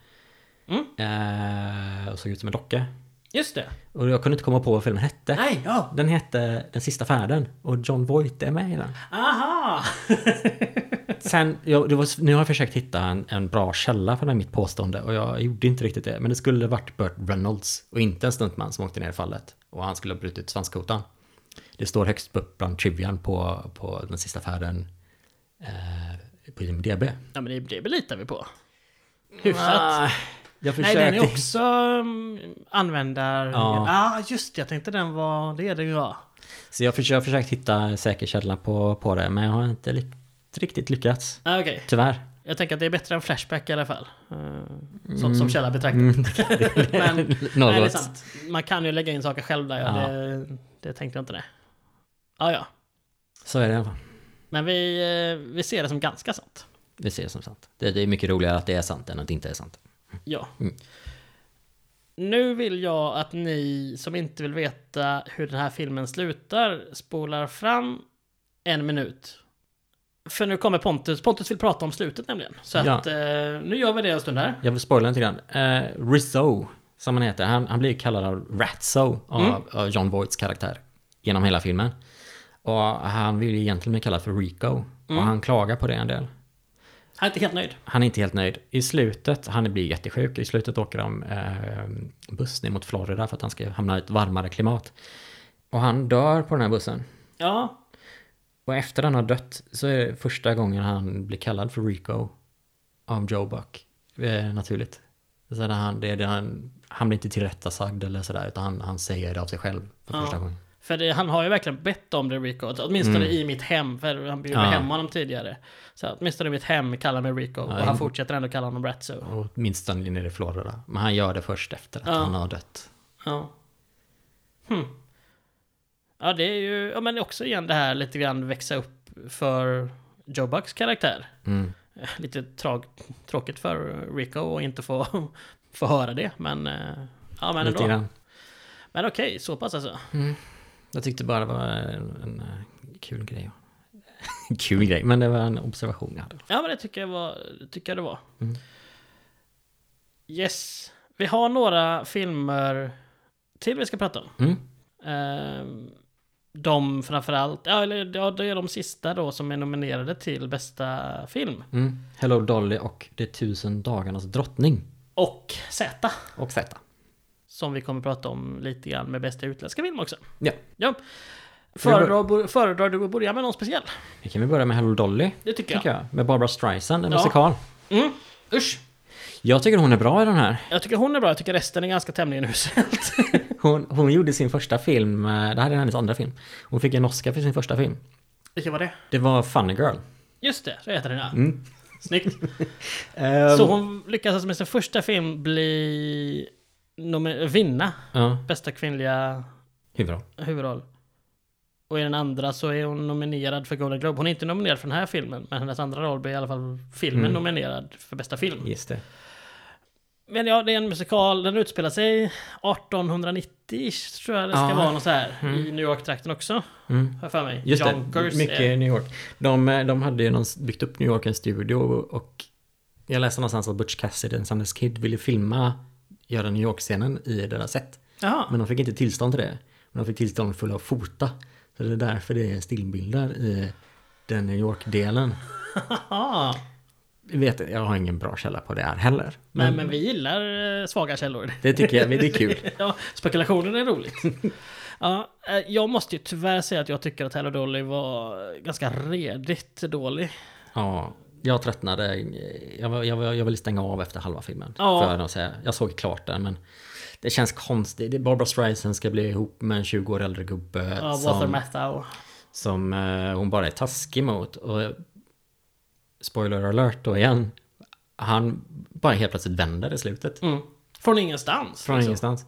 Mm. Eh, och såg ut som en docka. Just det. Och jag kunde inte komma på vad filmen hette. Nej, ja. Den hette Den sista färden och John Voight är med i den. Aha! Sen, jag, var, nu har jag försökt hitta en, en bra källa för det här mitt påstående och jag gjorde inte riktigt det. Men det skulle varit Burt Reynolds och inte en stuntman som åkte ner i fallet. Och han skulle ha brutit svanskotan. Det står högst upp bland trivian på, på Den sista färden eh, på IMDB. Ja, men det, det litar vi på. Hyfsat. Ah, jag Nej, den är också um, användar... Ja, ah, just det. Jag tänkte den var... Det är det ju. Så jag, har försökt hitta säker källa på, på det, men jag har inte li- riktigt lyckats. Ah, Okej. Tyvärr. Jag tänker att det är bättre än Flashback i alla fall. Uh, som, Mm. som källa betraktat. men, nej, det är Något. sant. Man kan ju lägga in saker själv där. Ja. Ja. Det, det tänkte jag inte det. Ja, ja. Så är det i alla fall. Men vi, eh, vi ser det som ganska sant. Vi ser det som sant. Det, det är mycket roligare att det är sant än att det inte är sant. Ja. Mm. Nu vill jag att ni som inte vill veta hur den här filmen slutar spolar fram en minut. För nu kommer Pontus. Pontus vill prata om slutet nämligen. Så Ja. att eh, nu gör vi det en stund här. Jag vill spoila lite grann. Eh, Rizzo, som han heter, han, han blir kallad av Ratso av, Mm. av John Voights karaktär genom hela filmen. Och han vill ju egentligen bli kallad för Rico. Mm. Och han klagar på det en del. Han är inte helt nöjd. Han är inte helt nöjd. I slutet, han blir jättesjuk, i slutet åker de eh, buss ner mot Florida för att han ska hamna i ett varmare klimat. Och han dör på den här bussen. Ja. Och efter han har dött så är det första gången han blir kallad för Rico av Joe Buck. Eh, naturligt. Så han, det det han, han blir inte tillrättasagd eller sådär utan han, han säger det av sig själv för Ja. första gången. För det, han har ju verkligen bett om det Rico. Åtminstone Mm. i mitt hem. För han bjöd Ja. hem honom tidigare. Så åtminstone i mitt hem kallar mig Rico. och han fortsätter ändå kalla honom Ratso. Åtminstone nere i Florida. Men han gör det först efter att Ja. han har dött. Ja. Hmm. Ja, det är ju, ja men också igen det här lite grann växa upp för Joe Bucks karaktär. Mm. Lite trag, tråkigt för Rico att inte få, få höra det, men... eh, Ja, men ändå. Men okej, så pass alltså. Jag tyckte bara det var en, en eh, kul grej. kul grej, men det var en observation jag hade. Ja, men det tycker jag, var, det tycker jag det var. Mm. Yes. Vi har några filmer till vi ska prata om. Mm. Ehm, de framförallt, ja, eller, ja, det är de sista då som är nominerade till bästa film. Mm. Hello Dolly och De tusen dagarnas drottning. Och Z. Och Z. Som vi kommer prata om lite grann med bästa utländska film också. Ja. Ja. Föredrar, föredrar du att börja med någon speciell? Vi kan väl börja med Hello Dolly. Det tycker jag. Tycker jag. Med Barbara Streisand, en Ja. musikal. Mm. Usch. Jag tycker hon är bra i den här. Jag tycker hon är bra, jag tycker resten är ganska tämligen uselt. Hon, hon gjorde sin första film, eh, det här är hennes andra film. Hon fick en Oscar för sin första film. Vilken var det? Det var Funny Girl. Just det, så heter den ja. Mm. Snyggt. Ehm, Så hon lyckas alltså med sin första film bli... vinna Ja, bästa kvinnliga huvudroll. huvudroll. Och i den andra så är hon nominerad för Golden Globe. Hon är inte nominerad för den här filmen, men hennes andra roll blir i alla fall filmen Mm. nominerad för bästa film. Just det. Men ja, det är en musikal. Den utspelar sig 1890-ish tror jag det ska Ja. vara. Något så här, Mm. I New York-trakten också. Mm. Har jag för mig. Just Yonkers det, mycket är- New York. De, eh, de hade ju någon, byggt upp New York en studio och jag läste någonstans att Butch Cassidy och Sundance Kid ville filma, göra New York-scenen i deras set. Jaha. Men de fick inte tillstånd till det. Men de fick tillstånd för att fota. Så det är därför det är stillbilder i den New York-delen. Aha. Jag Vet, jag har ingen bra källa på det här heller. Men, men vi gillar eh, svaga källor. Det tycker jag, det är kul. ja, spekulationen är roligt. ja, eh, jag måste ju tyvärr säga att jag tycker att Hello Dolly var ganska redigt dålig. Ja, jag tröttnade. Jag, jag, jag ville stänga av efter halva filmen. Ja. För att säga. Jag såg klart den men det känns konstigt. Barbara Streisand ska bli ihop med en 20 år äldre gubbe Ja, som, Matthau. som eh, hon bara är taskig mot. Och, spoiler alert då igen. Han bara helt plötsligt vänder i slutet. Mm. Från ingenstans. Från liksom. ingenstans.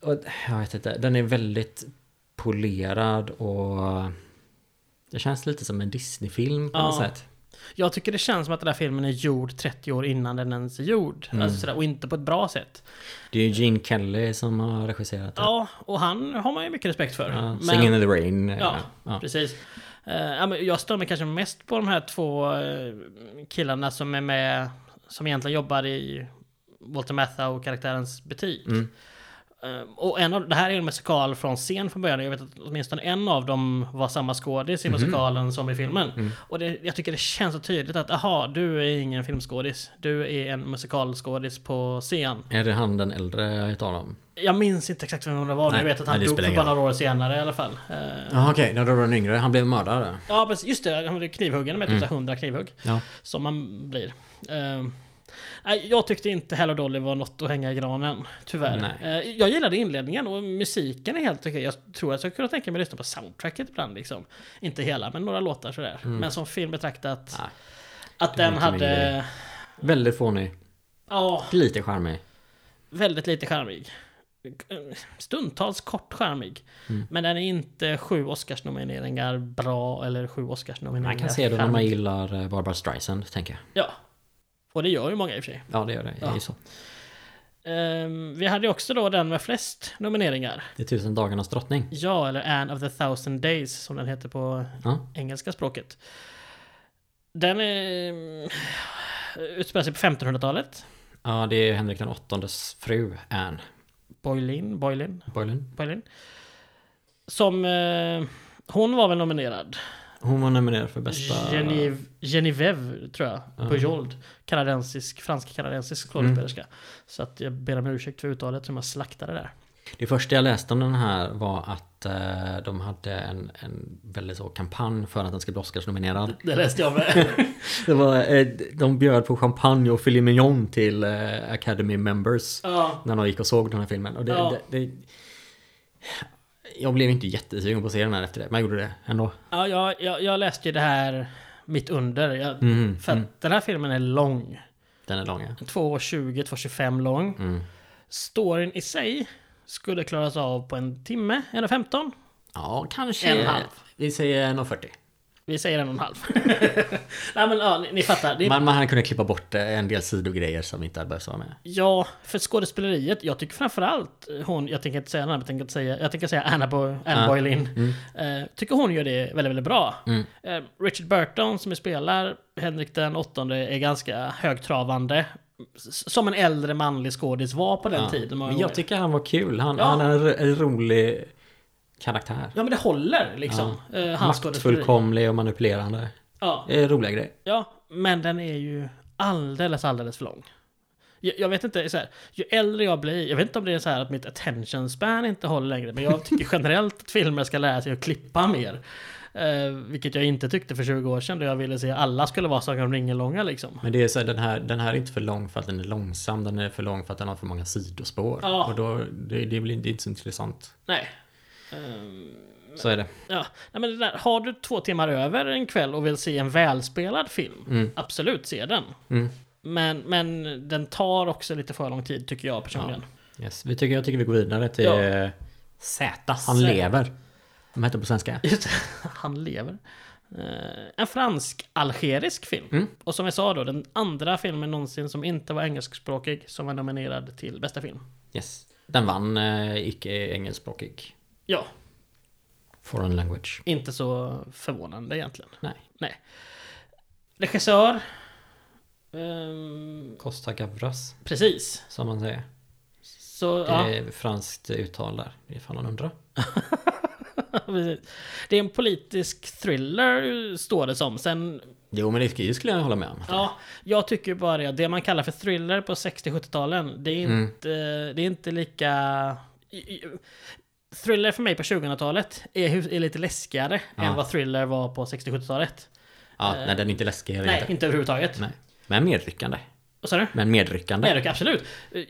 Och jag vet inte, den är väldigt polerad och det känns lite som en Disney-film på Ja. något sätt. Jag tycker det känns som att den där filmen är gjord 30 år innan den ens är gjord. Mm. Alltså sådär, och inte på ett bra sätt. Det är ju Gene Kelly som har regisserat det. Ja, och han har man ju mycket respekt för. Ja, Men- Singin' in the Rain. Ja, ja. precis. Eh, jag stör mig kanske mest på de här två eh, killarna som är med, som egentligen jobbar i Walter Matthau-karaktärens butik. Mm. Eh, och en av, det här är en musikal från scen från början. Jag vet att åtminstone en av dem var samma skådis i musikalen som i filmen. Mm. Och det, jag tycker det känns så tydligt att, aha, du är ingen filmskådis. Du är en musikalskådis på scen. Är det han den äldre utav dem? Jag minns inte exakt vem det var. Nej, jag vet att han nej, dog bara några år senare i alla fall. Ja okej, okay. då var den yngre. Han blev mördare. Ja, precis. Just det. Han blev knivhuggen med typ Mm. så här 100 knivhugg. Ja. Som man blir. Ehm, nej, jag tyckte inte Hello Dolly var något att hänga i granen. Tyvärr. Nej. Eh, jag gillade inledningen och musiken är helt okej. Jag tror att jag skulle tänka mig att lyssna på soundtracket ibland. Liksom. Inte hela, men några låtar sådär. Mm. Men som film betraktat. Nej, att det var den hade... Väldigt fånig. Ja, Lite charmig. väldigt lite charmig. Stundtals kort charmig. Mm. Men den är inte sju Oscarsnomineringar bra eller sju Oscarsnomineringar Man kan se det när man gillar eh, Barbara Streisand, tänker jag. Ja. Och det gör ju många i och för sig. Ja, det gör det. Det är Ja. så. Ehm, vi hade ju också då den med flest nomineringar. Det är tusen dagarnas drottning. Ja, eller Anne of the thousand days som den heter på Ja. engelska språket. Den är, utspelar sig på 1500-talet. Ja, det är Henrik den åttondes fru, Anne Boylin, Boylin, Boylan. Boylin. Som... Eh, hon var väl nominerad. Hon var nominerad för bästa... Genevieve, Genevieve tror jag. Ja. Bujold. Kanadensisk, fransk-kanadensisk skådespelerska. Så att jag ber om ursäkt för uttalet som jag slaktade där. Det första jag läste om den här var att eh, de hade en, en väldigt så kampanj för att den skulle bli Oscarsnominerad. Det läste jag med. Det var, eh, de bjöd på champagne och filet mignon till eh, Academy members ja. när de gick och såg den här filmen. Och det, Ja. det, det, jag blev inte jättesugen på att se den här efter det, men jag gjorde det ändå. Ja, jag, jag, jag läste ju det här mitt under. Jag, Mm, för att mm. den här filmen är lång. Den är lång ja. 2.20, 2.25 lång. Mm. Storyn i sig skulle klaras av på en timme, 1.15. Ja, kanske. En halv. Vi säger 1,40. Vi säger en och en halv. Nej men ja, ni, ni fattar. Det Man, man kunnat klippa bort eh, en del sidogrejer som inte hade behövt vara med. Ja, för skådespeleriet. Jag tycker framförallt hon, jag tänker inte säga namnet, jag tänker, säga, jag tänker säga Anna, Bo, Anna Ja. Boylin. Mm. Eh, tycker hon gör det väldigt, väldigt bra. Mm. Eh, Richard Burton som spelar Henrik den åttonde är ganska högtravande. Som en äldre manlig skådis var på den Ja. tiden. Men jag tycker han var kul. Han, Ja. han är en rolig karaktär. Ja men det håller liksom. Eh, hans skådespeleri. Maktfullkomlig och manipulerande. Ja, är roliga grejer. ja, men den är ju alldeles, alldeles för lång. Jag, jag vet inte, så här, ju äldre jag blir, jag vet inte om det är så här att mitt attention span inte håller längre, men jag tycker generellt att filmer ska lära sig att klippa mer. Eh, vilket jag inte tyckte för 20 år sedan, då jag ville se alla skulle vara Sagan om ringen-långa liksom. Men det är så här, den här, den här är inte för lång för att den är långsam. Den är för lång för att den har för många sidospår. Ja. Och då, det, det blir det är inte så intressant. Nej. Ehm, Så är det. ja, nej, men det där, har du två timmar över en kväll och vill se en välspelad film, Mm. absolut se den. Mm. Men, men den tar också lite för lång tid tycker jag personligen. Yes. Vi tycker, jag tycker vi går vidare till Ja. Z. Han Z. lever. De heter på svenska. Han lever. Eh, en fransk-algerisk film. Mm. Och som jag sa då, den andra filmen någonsin som inte var engelskspråkig som var nominerad till bästa film. Yes. Den vann eh, icke engelskspråkig Ja, foreign language. inte så förvånande egentligen. Nej. Nej. Regissör. Ehm, Costa Gavras, precis. som man säger. Så, Det ja. är franskt uttal där, ifall man undrar. Det är en politisk thriller, står det som. Sen, Jo, men det skulle jag hålla med om. ja, jag tycker bara det. Det man kallar för thriller på 60-70-talen, det är Mm. inte, det är inte lika... Thriller för mig på 2000-talet är, är lite läskigare Ja. än vad thriller var på 60-70-talet. Ja, nej, den är inte läskig. Nej, inte. inte överhuvudtaget. Nej. Men medryckande. Vad sa du? Men medryckande. Kan- absolut.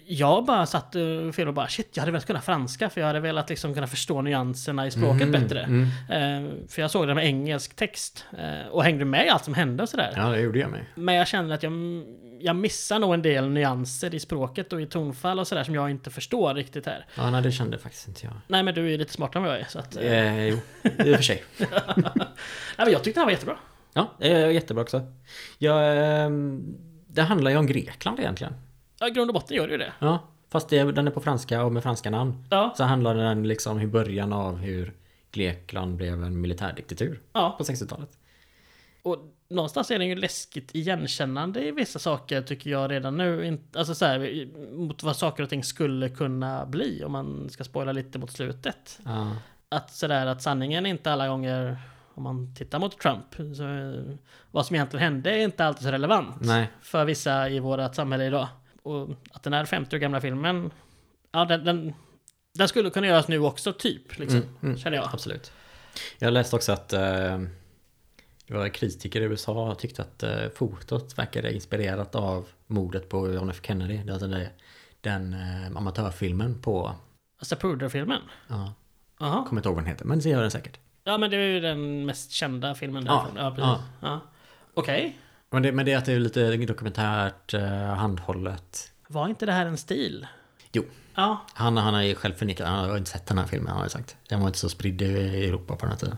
Jag bara satt uh, fel och bara shit, jag hade velat kunna franska för jag hade velat liksom kunna förstå nyanserna i språket Mm, bättre. mm. Eh, för jag såg det med engelsk text eh, och hängde med i allt som hände och sådär. Ja, det gjorde jag med. Men jag känner att jag, jag missar nog en del nyanser i språket och i tonfall och sådär som jag inte förstår riktigt här. Ja, nej, det kände faktiskt inte jag. Nej men du är lite smartare än vad jag är. Så att, eh, Eh, jo, i och för sig. nej, men jag tyckte här var jättebra. Ja, är jättebra också. Ja, ehm, det handlar ju om Grekland egentligen. Ja, i grund och botten gör det ju det. Ja, fast det, den är på franska och med franska namn. Ja, Så handlar den liksom i början av hur Grekland blev en militärdiktatur ja. på 60-talet. Och någonstans är den ju läskigt igenkännande i vissa saker tycker jag redan nu. Alltså så här, mot vad saker och ting skulle kunna bli om man ska spoila lite mot slutet. Ja, Att sådär att sanningen inte alla gånger, om man tittar mot Trump, så, vad som egentligen hände är inte alltid så relevant nej, för vissa i vårt samhälle idag. Och att den här 50 år gamla filmen, ja den, den, den skulle kunna göras nu också typ, liksom, Mm, mm. känner jag. absolut. Jag läste också att eh, det var kritiker i USA tyckte att eh, fotot verkade inspirerat av mordet på John F Kennedy. Alltså det, den eh, amatörfilmen på, Zapruder-filmen. ja, Jaha. kommer inte ihåg vad den heter, men det gör den säkert. Ja men det är ju den mest kända filmen Ja, därifrån. Ja, precis. Ja. Okej. Men det, men det är att det är lite dokumentärt, eh, handhållet. Var inte det här en stil? Jo. Ja. Han, han har ju själv förnekat, han har inte sett den här filmen har jag sagt. Den var inte så spridd i Europa på den här tiden.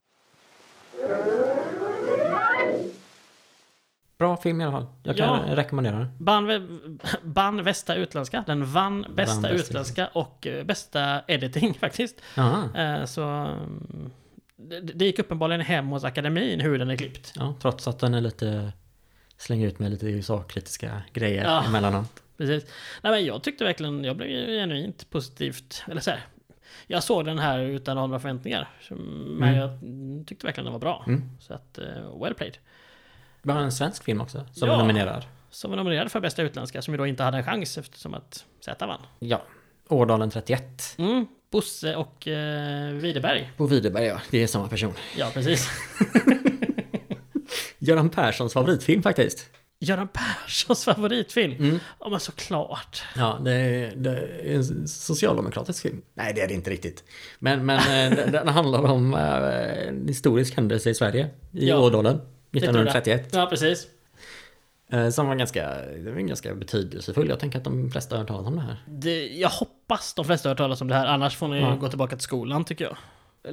Bra film i alla fall. Jag kan Ja. rekommendera den. Vann, vann bästa utländska. Den vann bästa bästa utländska och eh, bästa editing faktiskt. Jaha. Eh, Så... mm, Det, det gick uppenbarligen hem hos akademin hur den är klippt. Ja, trots att den är lite... Slänger ut med lite USA-kritiska grejer Ja. emellanåt. Precis. Nej men jag tyckte verkligen, jag blev genuint positivt, eller så här. Jag såg den här utan några förväntningar. Men Mm. jag tyckte verkligen den var bra. Mm. Så att, eh, well played. Det var en svensk film också, som Ja. är nominerad. Som var nominerad för bästa utländska, som ju då inte hade en chans eftersom att Z vann. Ja. Årdalen 31. Mm. Bosse och eh, Widerberg. På Widerberg, ja. Det är samma person. Ja, precis. Göran Perssons favoritfilm faktiskt. Göran Perssons favoritfilm. Mm. Ja, men såklart. Ja, det är, det är en socialdemokratisk film. Nej, det är det inte riktigt. Men, men eh, den, den handlar om eh, en historisk händelse i Sverige. I Ja. Ådalen. Det tror jag. 1931. Ja, precis. Eh, som var ganska, det var ganska betydelsefull. Jag tänker att de flesta har hört talas om det här. Det, jag hoppas de flesta har hört talas om det här, annars får ni Ja. gå tillbaka till skolan tycker jag.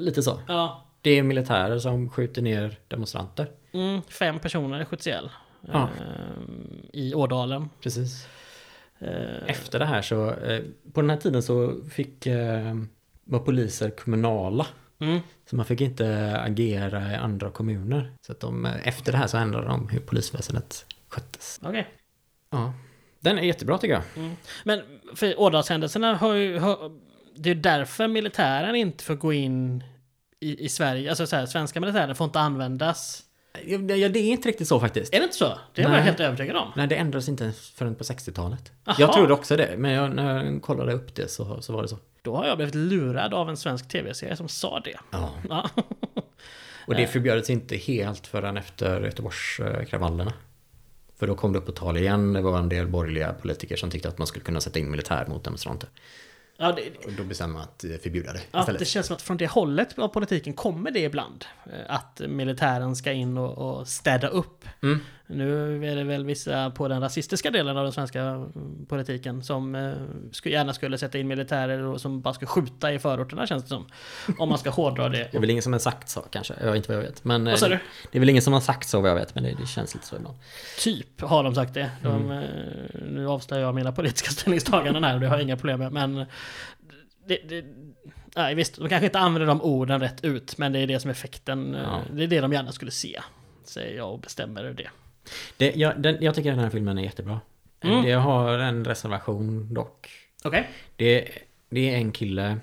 Lite så. Ja. Det är militärer som skjuter ner demonstranter. Mm, fem personer skjuts ihjäl. Ja. Eh, I Ådalen. Precis. Eh, Efter det här så, på den här tiden så fick, var poliser kommunala. Mm, Så man fick inte agera i andra kommuner. Så att de, efter det här så ändrade de hur polisväsendet sköttes. Okej. Ja. Den är jättebra tycker jag. Men för Ådalshändelserna har ju... Har, det är därför militären inte får gå in i, i Sverige. Alltså så här, svenska militären får inte användas. Ja, det är inte riktigt så faktiskt. Är det inte så? Det är jag helt övertygad om. Nej, det ändrades inte förrän på 60-talet. Aha. Jag trodde också det, men jag, när jag kollade upp det så, så var det så. Då har jag blivit lurad av en svensk tv-serie som sa det. Ja. Ja. Och det förbjöds inte helt förrän efter Göteborgskravallerna. För då kom det upp på tal igen. Det var en del borgerliga politiker som tyckte att man skulle kunna sätta in militär mot demonstranter. Ja, det, Och då bestämde man att eh, förbjuda det ja, istället. det känns som att från det hållet av politiken kommer det ibland. eh, Att militären ska in och, och städa upp. Mm. Nu är det väl vissa på den rasistiska delen av den svenska mm, politiken som eh, gärna skulle sätta in militärer och som bara ska skjuta i förorterna känns det som. Om man ska hårdra det. Det är väl ingen som har sagt så kanske, jag vet inte vad jag vet. Men, Vad sa eh, du? Det är väl ingen som har sagt så vad jag vet, men det, det känns lite så ibland. Typ har de sagt det. De, Mm. eh, Nu avslöjar jag mina politiska ställningstaganden här och det har jag inga problem med. Men det, det, nej, visst, de kanske inte använder de orden rätt ut, men det är det som är effekten. eh, Ja. Det är det de gärna skulle se. Säger jag och bestämmer det. Det, jag, den, jag tycker den här filmen är jättebra. Mm. Det har en reservation dock. Okej? Det, det är en kille,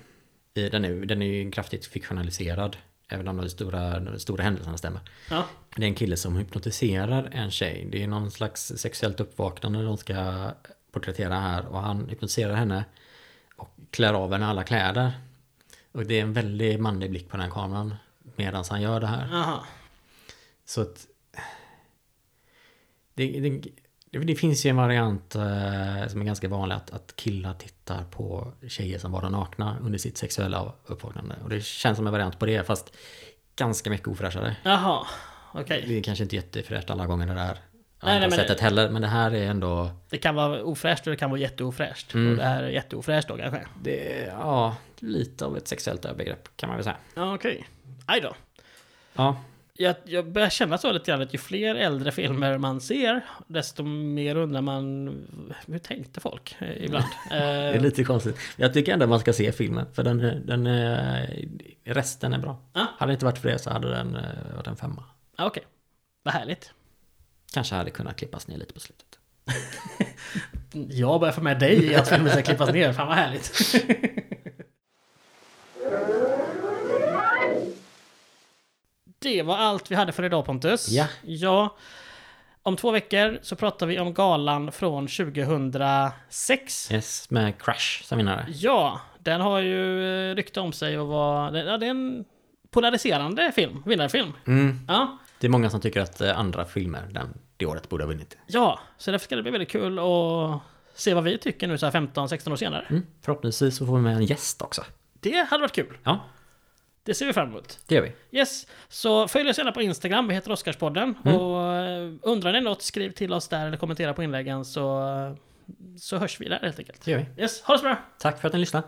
i, den, är, den är ju kraftigt fiktionaliserad. Även om de stora, de stora händelserna stämmer. Ja. Det är en kille som hypnotiserar en tjej. Det är någon slags sexuellt uppvaknande de ska porträttera här. Och han hypnotiserar henne och klär av henne alla kläder. Och det är en väldigt manlig blick på den här kameran medan han gör det här. Aha. Så att... Det, det, det, det finns ju en variant eh, som är ganska vanlig att, att killar tittar på tjejer som bara nakna under sitt sexuella uppvaknande. Och det känns som en variant på det fast ganska mycket ofräschare. Jaha. Okej. Det är kanske inte jättefräscht alla gånger det där Nej, andra nej, sättet heller. Men det här är ändå... Det kan vara ofräscht och det kan vara jätteofräscht. Mm. Och det här är jätteofräscht då kanske. Det ja, lite av ett sexuellt övergrepp kan man väl säga. Ja, okej. Aj då. Ja, Jag, jag börjar känna så lite grann att ju fler äldre filmer man ser, desto mer undrar man hur tänkte folk eh, ibland? det är Eh, lite konstigt. Jag tycker ändå man ska se filmen för den, den är, resten är bra. Ja. Hade det inte varit för det så hade den eh, varit en femma. ja, Okej, vad härligt. Kanske hade kunnat klippas ner lite på slutet. Jag börjar få med dig i att filmen ska klippas ner. Fan vad härligt. Det var allt vi hade för idag Pontus. Ja. Ja. Om två veckor så pratar vi om galan från 2006. Yes, med Crash som vinnare. Ja, den har ju eh, rykte om sig och var... Ja, det är en polariserande film, vinnarfilm. Mm. Ja, Det är många som tycker att eh, andra filmer den, det året borde ha vunnit. ja, så därför ska det bli väldigt kul att se vad vi tycker nu så här 15-16 år senare. Mm. Förhoppningsvis så får vi med en gäst också. Det hade varit kul. Ja, Det ser vi fram emot. det gör vi. Yes, så följ oss gärna på Instagram, vi heter Oscarspodden. Mm. Och eh, undrar ni något, skriv till oss där eller kommentera på inläggen så, så hörs vi där helt enkelt. Det gör vi. Yes, ha det så bra! Tack för att ni lyssnade.